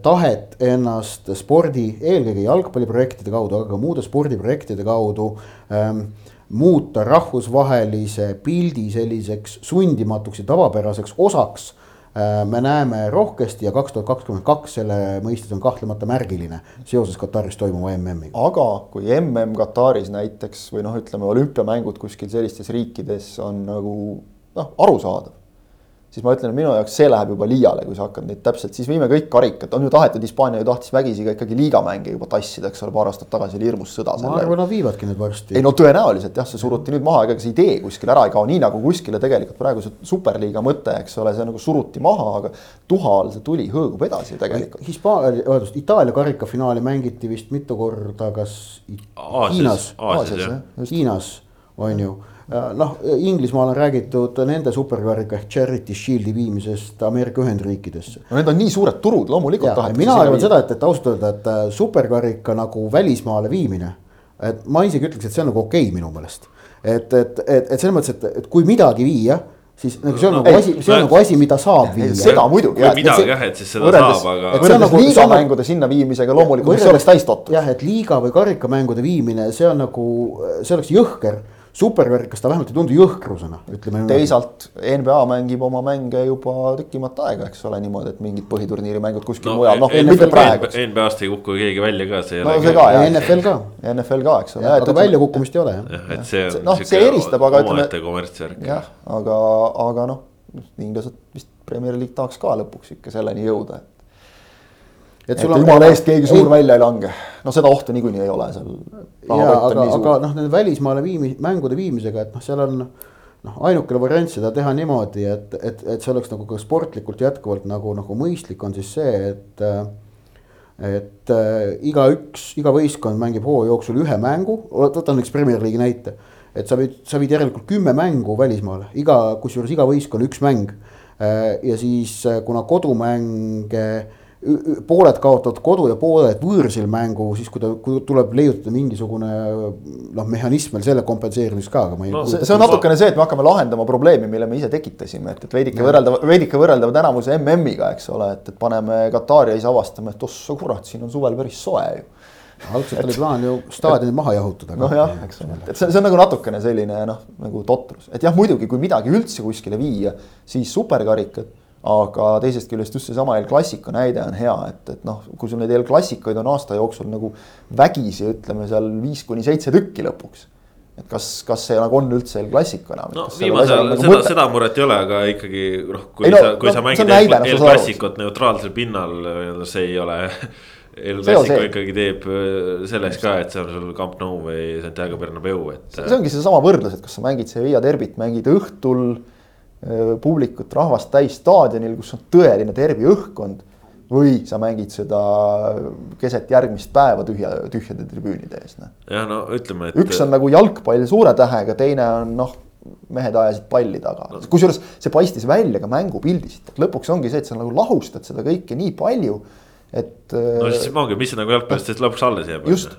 tahet ennast spordi, eelkõige jalgpalliprojektide kaudu, aga ka muude spordiprojektide kaudu ähm, muuta rahvusvahelise pildi selliseks sundimatuks ja tavapäraseks osaks äh,. me näeme rohkesti ja kaks tuhat kakskümmend kaks selle mõistes on kahtlemata märgiline seoses Kataris toimuva MM-iga. aga kui MM Kataris näiteks või noh, ütleme olümpiamängud kuskil sellistes riikides on nagu noh, arusaadav siis ma ütlen, et minu jaoks see läheb juba liiale, kui sa hakkad neid täpselt, siis viime kõik karikad, on ju tahetud, Hispaania ju tahtis vägisi ka ikkagi liigamänge juba tassida, eks ole, paar aastat tagasi oli hirmus sõda. ma arvan, nad viivadki nüüd varsti. ei no tõenäoliselt jah, see suruti nüüd maha, ega see idee kuskil ära ei kao, nii nagu kuskile tegelikult praegu see superliiga mõte, eks ole, see nagu suruti maha, aga tuha all see tuli, hõõgub edasi tegelikult. Hispaania, vabandust, Itaalia karikafinaali mängiti vist mitu korda, kas Hiinas, Hiinas on ju noh, Inglismaal on räägitud nende superkarika ehk Charity Shield'i viimisest Ameerika Ühendriikidesse. no need on nii suured turud, loomulikult. mina arvan seda, et, et ausalt öelda, et äh, superkarika nagu välismaale viimine. et ma isegi ütleks, et see on nagu okei okay, minu meelest. et, et, et, et selles mõttes, et, et kui midagi viia siis nagu see on no, nagu asi, see on nagu asi, mida saab viia. seda muidugi. kui midagi jah, et siis seda võrreldes, saab, aga. võrreldes nagu, liigamängude sinna viimisega loomulikult, see oleks täis totrus. jah, et liiga või karikamängude viimine, see on nagu, see oleks jõhker supervärk, kas ta vähemalt ei tundu jõhkrusena, ütleme. teisalt NBA mängib oma mänge juba tükimat aega, eks ole, niimoodi, et mingid põhiturniiri mängud kuskil no, mujal, noh mitte praegu. NBA-st ei kuku keegi välja ka, see no, ole. ka ja NFL ka. NFL ka, eks ole. aga väljakukkumist ei ole jah. jah, et see on. noh, see eristab, aga ütleme. kommertsvärk. jah, aga, aga noh, inglased vist Premier League tahaks ka lõpuks ikka selleni jõuda, et et sul on jumala eest keegi suur ei, välja ei lange, no seda ohtu niikuinii ei ole seal. jaa, aga, aga noh, nende välismaale viimi-, mängude viimisega, et noh, seal on noh, ainukene variant seda teha niimoodi, et, et, et see oleks nagu ka sportlikult jätkuvalt nagu, nagu mõistlik on siis see, et et äh, igaüks, iga võistkond mängib hooaja jooksul ühe mängu, võtan näiteks Premier League'i näite. et sa võid, sa viid järelikult kümme mängu välismaale, iga, kusjuures iga võistkond üks mäng äh,. ja siis äh, kuna kodumänge äh, pooled kaotavad kodu ja pooled võõrsil mängu, siis kui ta, kui tuleb leiutada mingisugune noh, mehhanism veel selle kompenseerimiseks ka, aga ma ei no,. see, see on natukene see, et me hakkame lahendama probleemi, mille me ise tekitasime, et, et veidike võrreldav, veidike võrreldav tänavuse MM-iga, eks ole, et, et paneme Katari ja siis avastame, et ossa kurat, siin on suvel päris soe ju algselt oli plaan ju staadionid maha jahutada. nojah, eks ole, et see, see on nagu natukene selline noh, nagu totrus, et jah, muidugi, kui midagi üldse kuskile viia, siis superkarikad aga teisest küljest just seesama El Clasico näide on hea, et, et noh, kui sul neid El Clasicoid on aasta jooksul nagu vägisi, ütleme seal viis kuni seitse tükki lõpuks et kas, kas see nagu on üldse El Clasico enam? no viimasel nagu seda, seda muret ei ole, aga ikkagi noh, kui ei, no, sa, kui no, sa mängid El, näide, El Clasicut neutraalsel pinnal, see ei ole El Clasico ikkagi teeb äh, selleks ka, et see on sul Camp Nou või Santiago Bernabeu, et. see ongi seesama võrdlus, et kas sa mängid Sevilla derbit, mängid õhtul publikut, rahvast täis staadionil, kus on tõeline derbi õhkkond. või sa mängid seda keset järgmist päeva tühja, tühjade tribüünide ees, noh. jah, no ütleme, et. üks on nagu jalgpall suure tähega, teine on noh, mehed ajasid palli taga no., kusjuures see paistis välja ka mängupildist, et lõpuks ongi see, et sa nagu lahustad seda kõike nii palju, et. no siis ongi, mis nagu jalgpallist siis lõpuks alles jääb. just,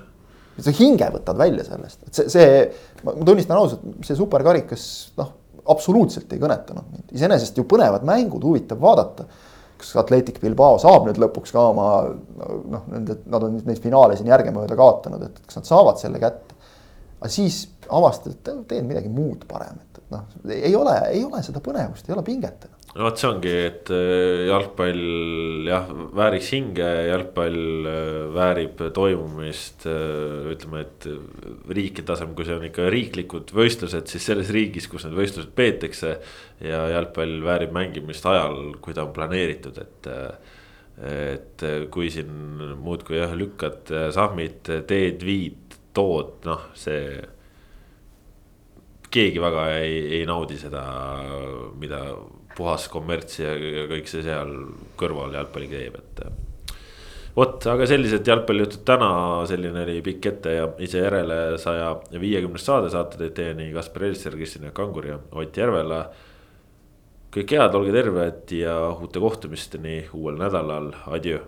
sa hinge võtad välja sellest, et see, see, ma tunnistan ausalt, see superkarikas, noh absoluutselt ei kõnetanud mind, iseenesest ju põnevad mängud, huvitav vaadata. kas Atletic Bilbao saab nüüd lõpuks ka oma noh, nende, nad on neid finaale siin järgemööda kaotanud, et kas nad saavad selle kätte. aga siis avastad, et teen midagi muud paremat, et noh, ei ole, ei ole seda põnevust, ei ole pinget no vot, see ongi, et äh, jalgpall jah, vääriks hinge, jalgpall äh, väärib toimumist. Äh, ütleme, et riikide tasemel, kui see on ikka riiklikud võistlused, siis selles riigis, kus need võistlused peetakse. ja jalgpall väärib mängimist ajal, kui ta on planeeritud, et. et kui siin muudkui jah, lükkad sahmid, teed, viid, tood, noh, see keegi väga ei, ei naudi seda, mida puhas kommerts ja, ja kõik see seal kõrval jalgpalli käib, et. vot, aga sellised jalgpallijutud täna, selline oli pikk ette ja ise järele saja viiekümnes saade saate teid teieni Kaspar Elster, Kristjan Kangur ja Ott Järvela. kõike head, olge terved ja uute kohtumisteni uuel nädalal, adjöö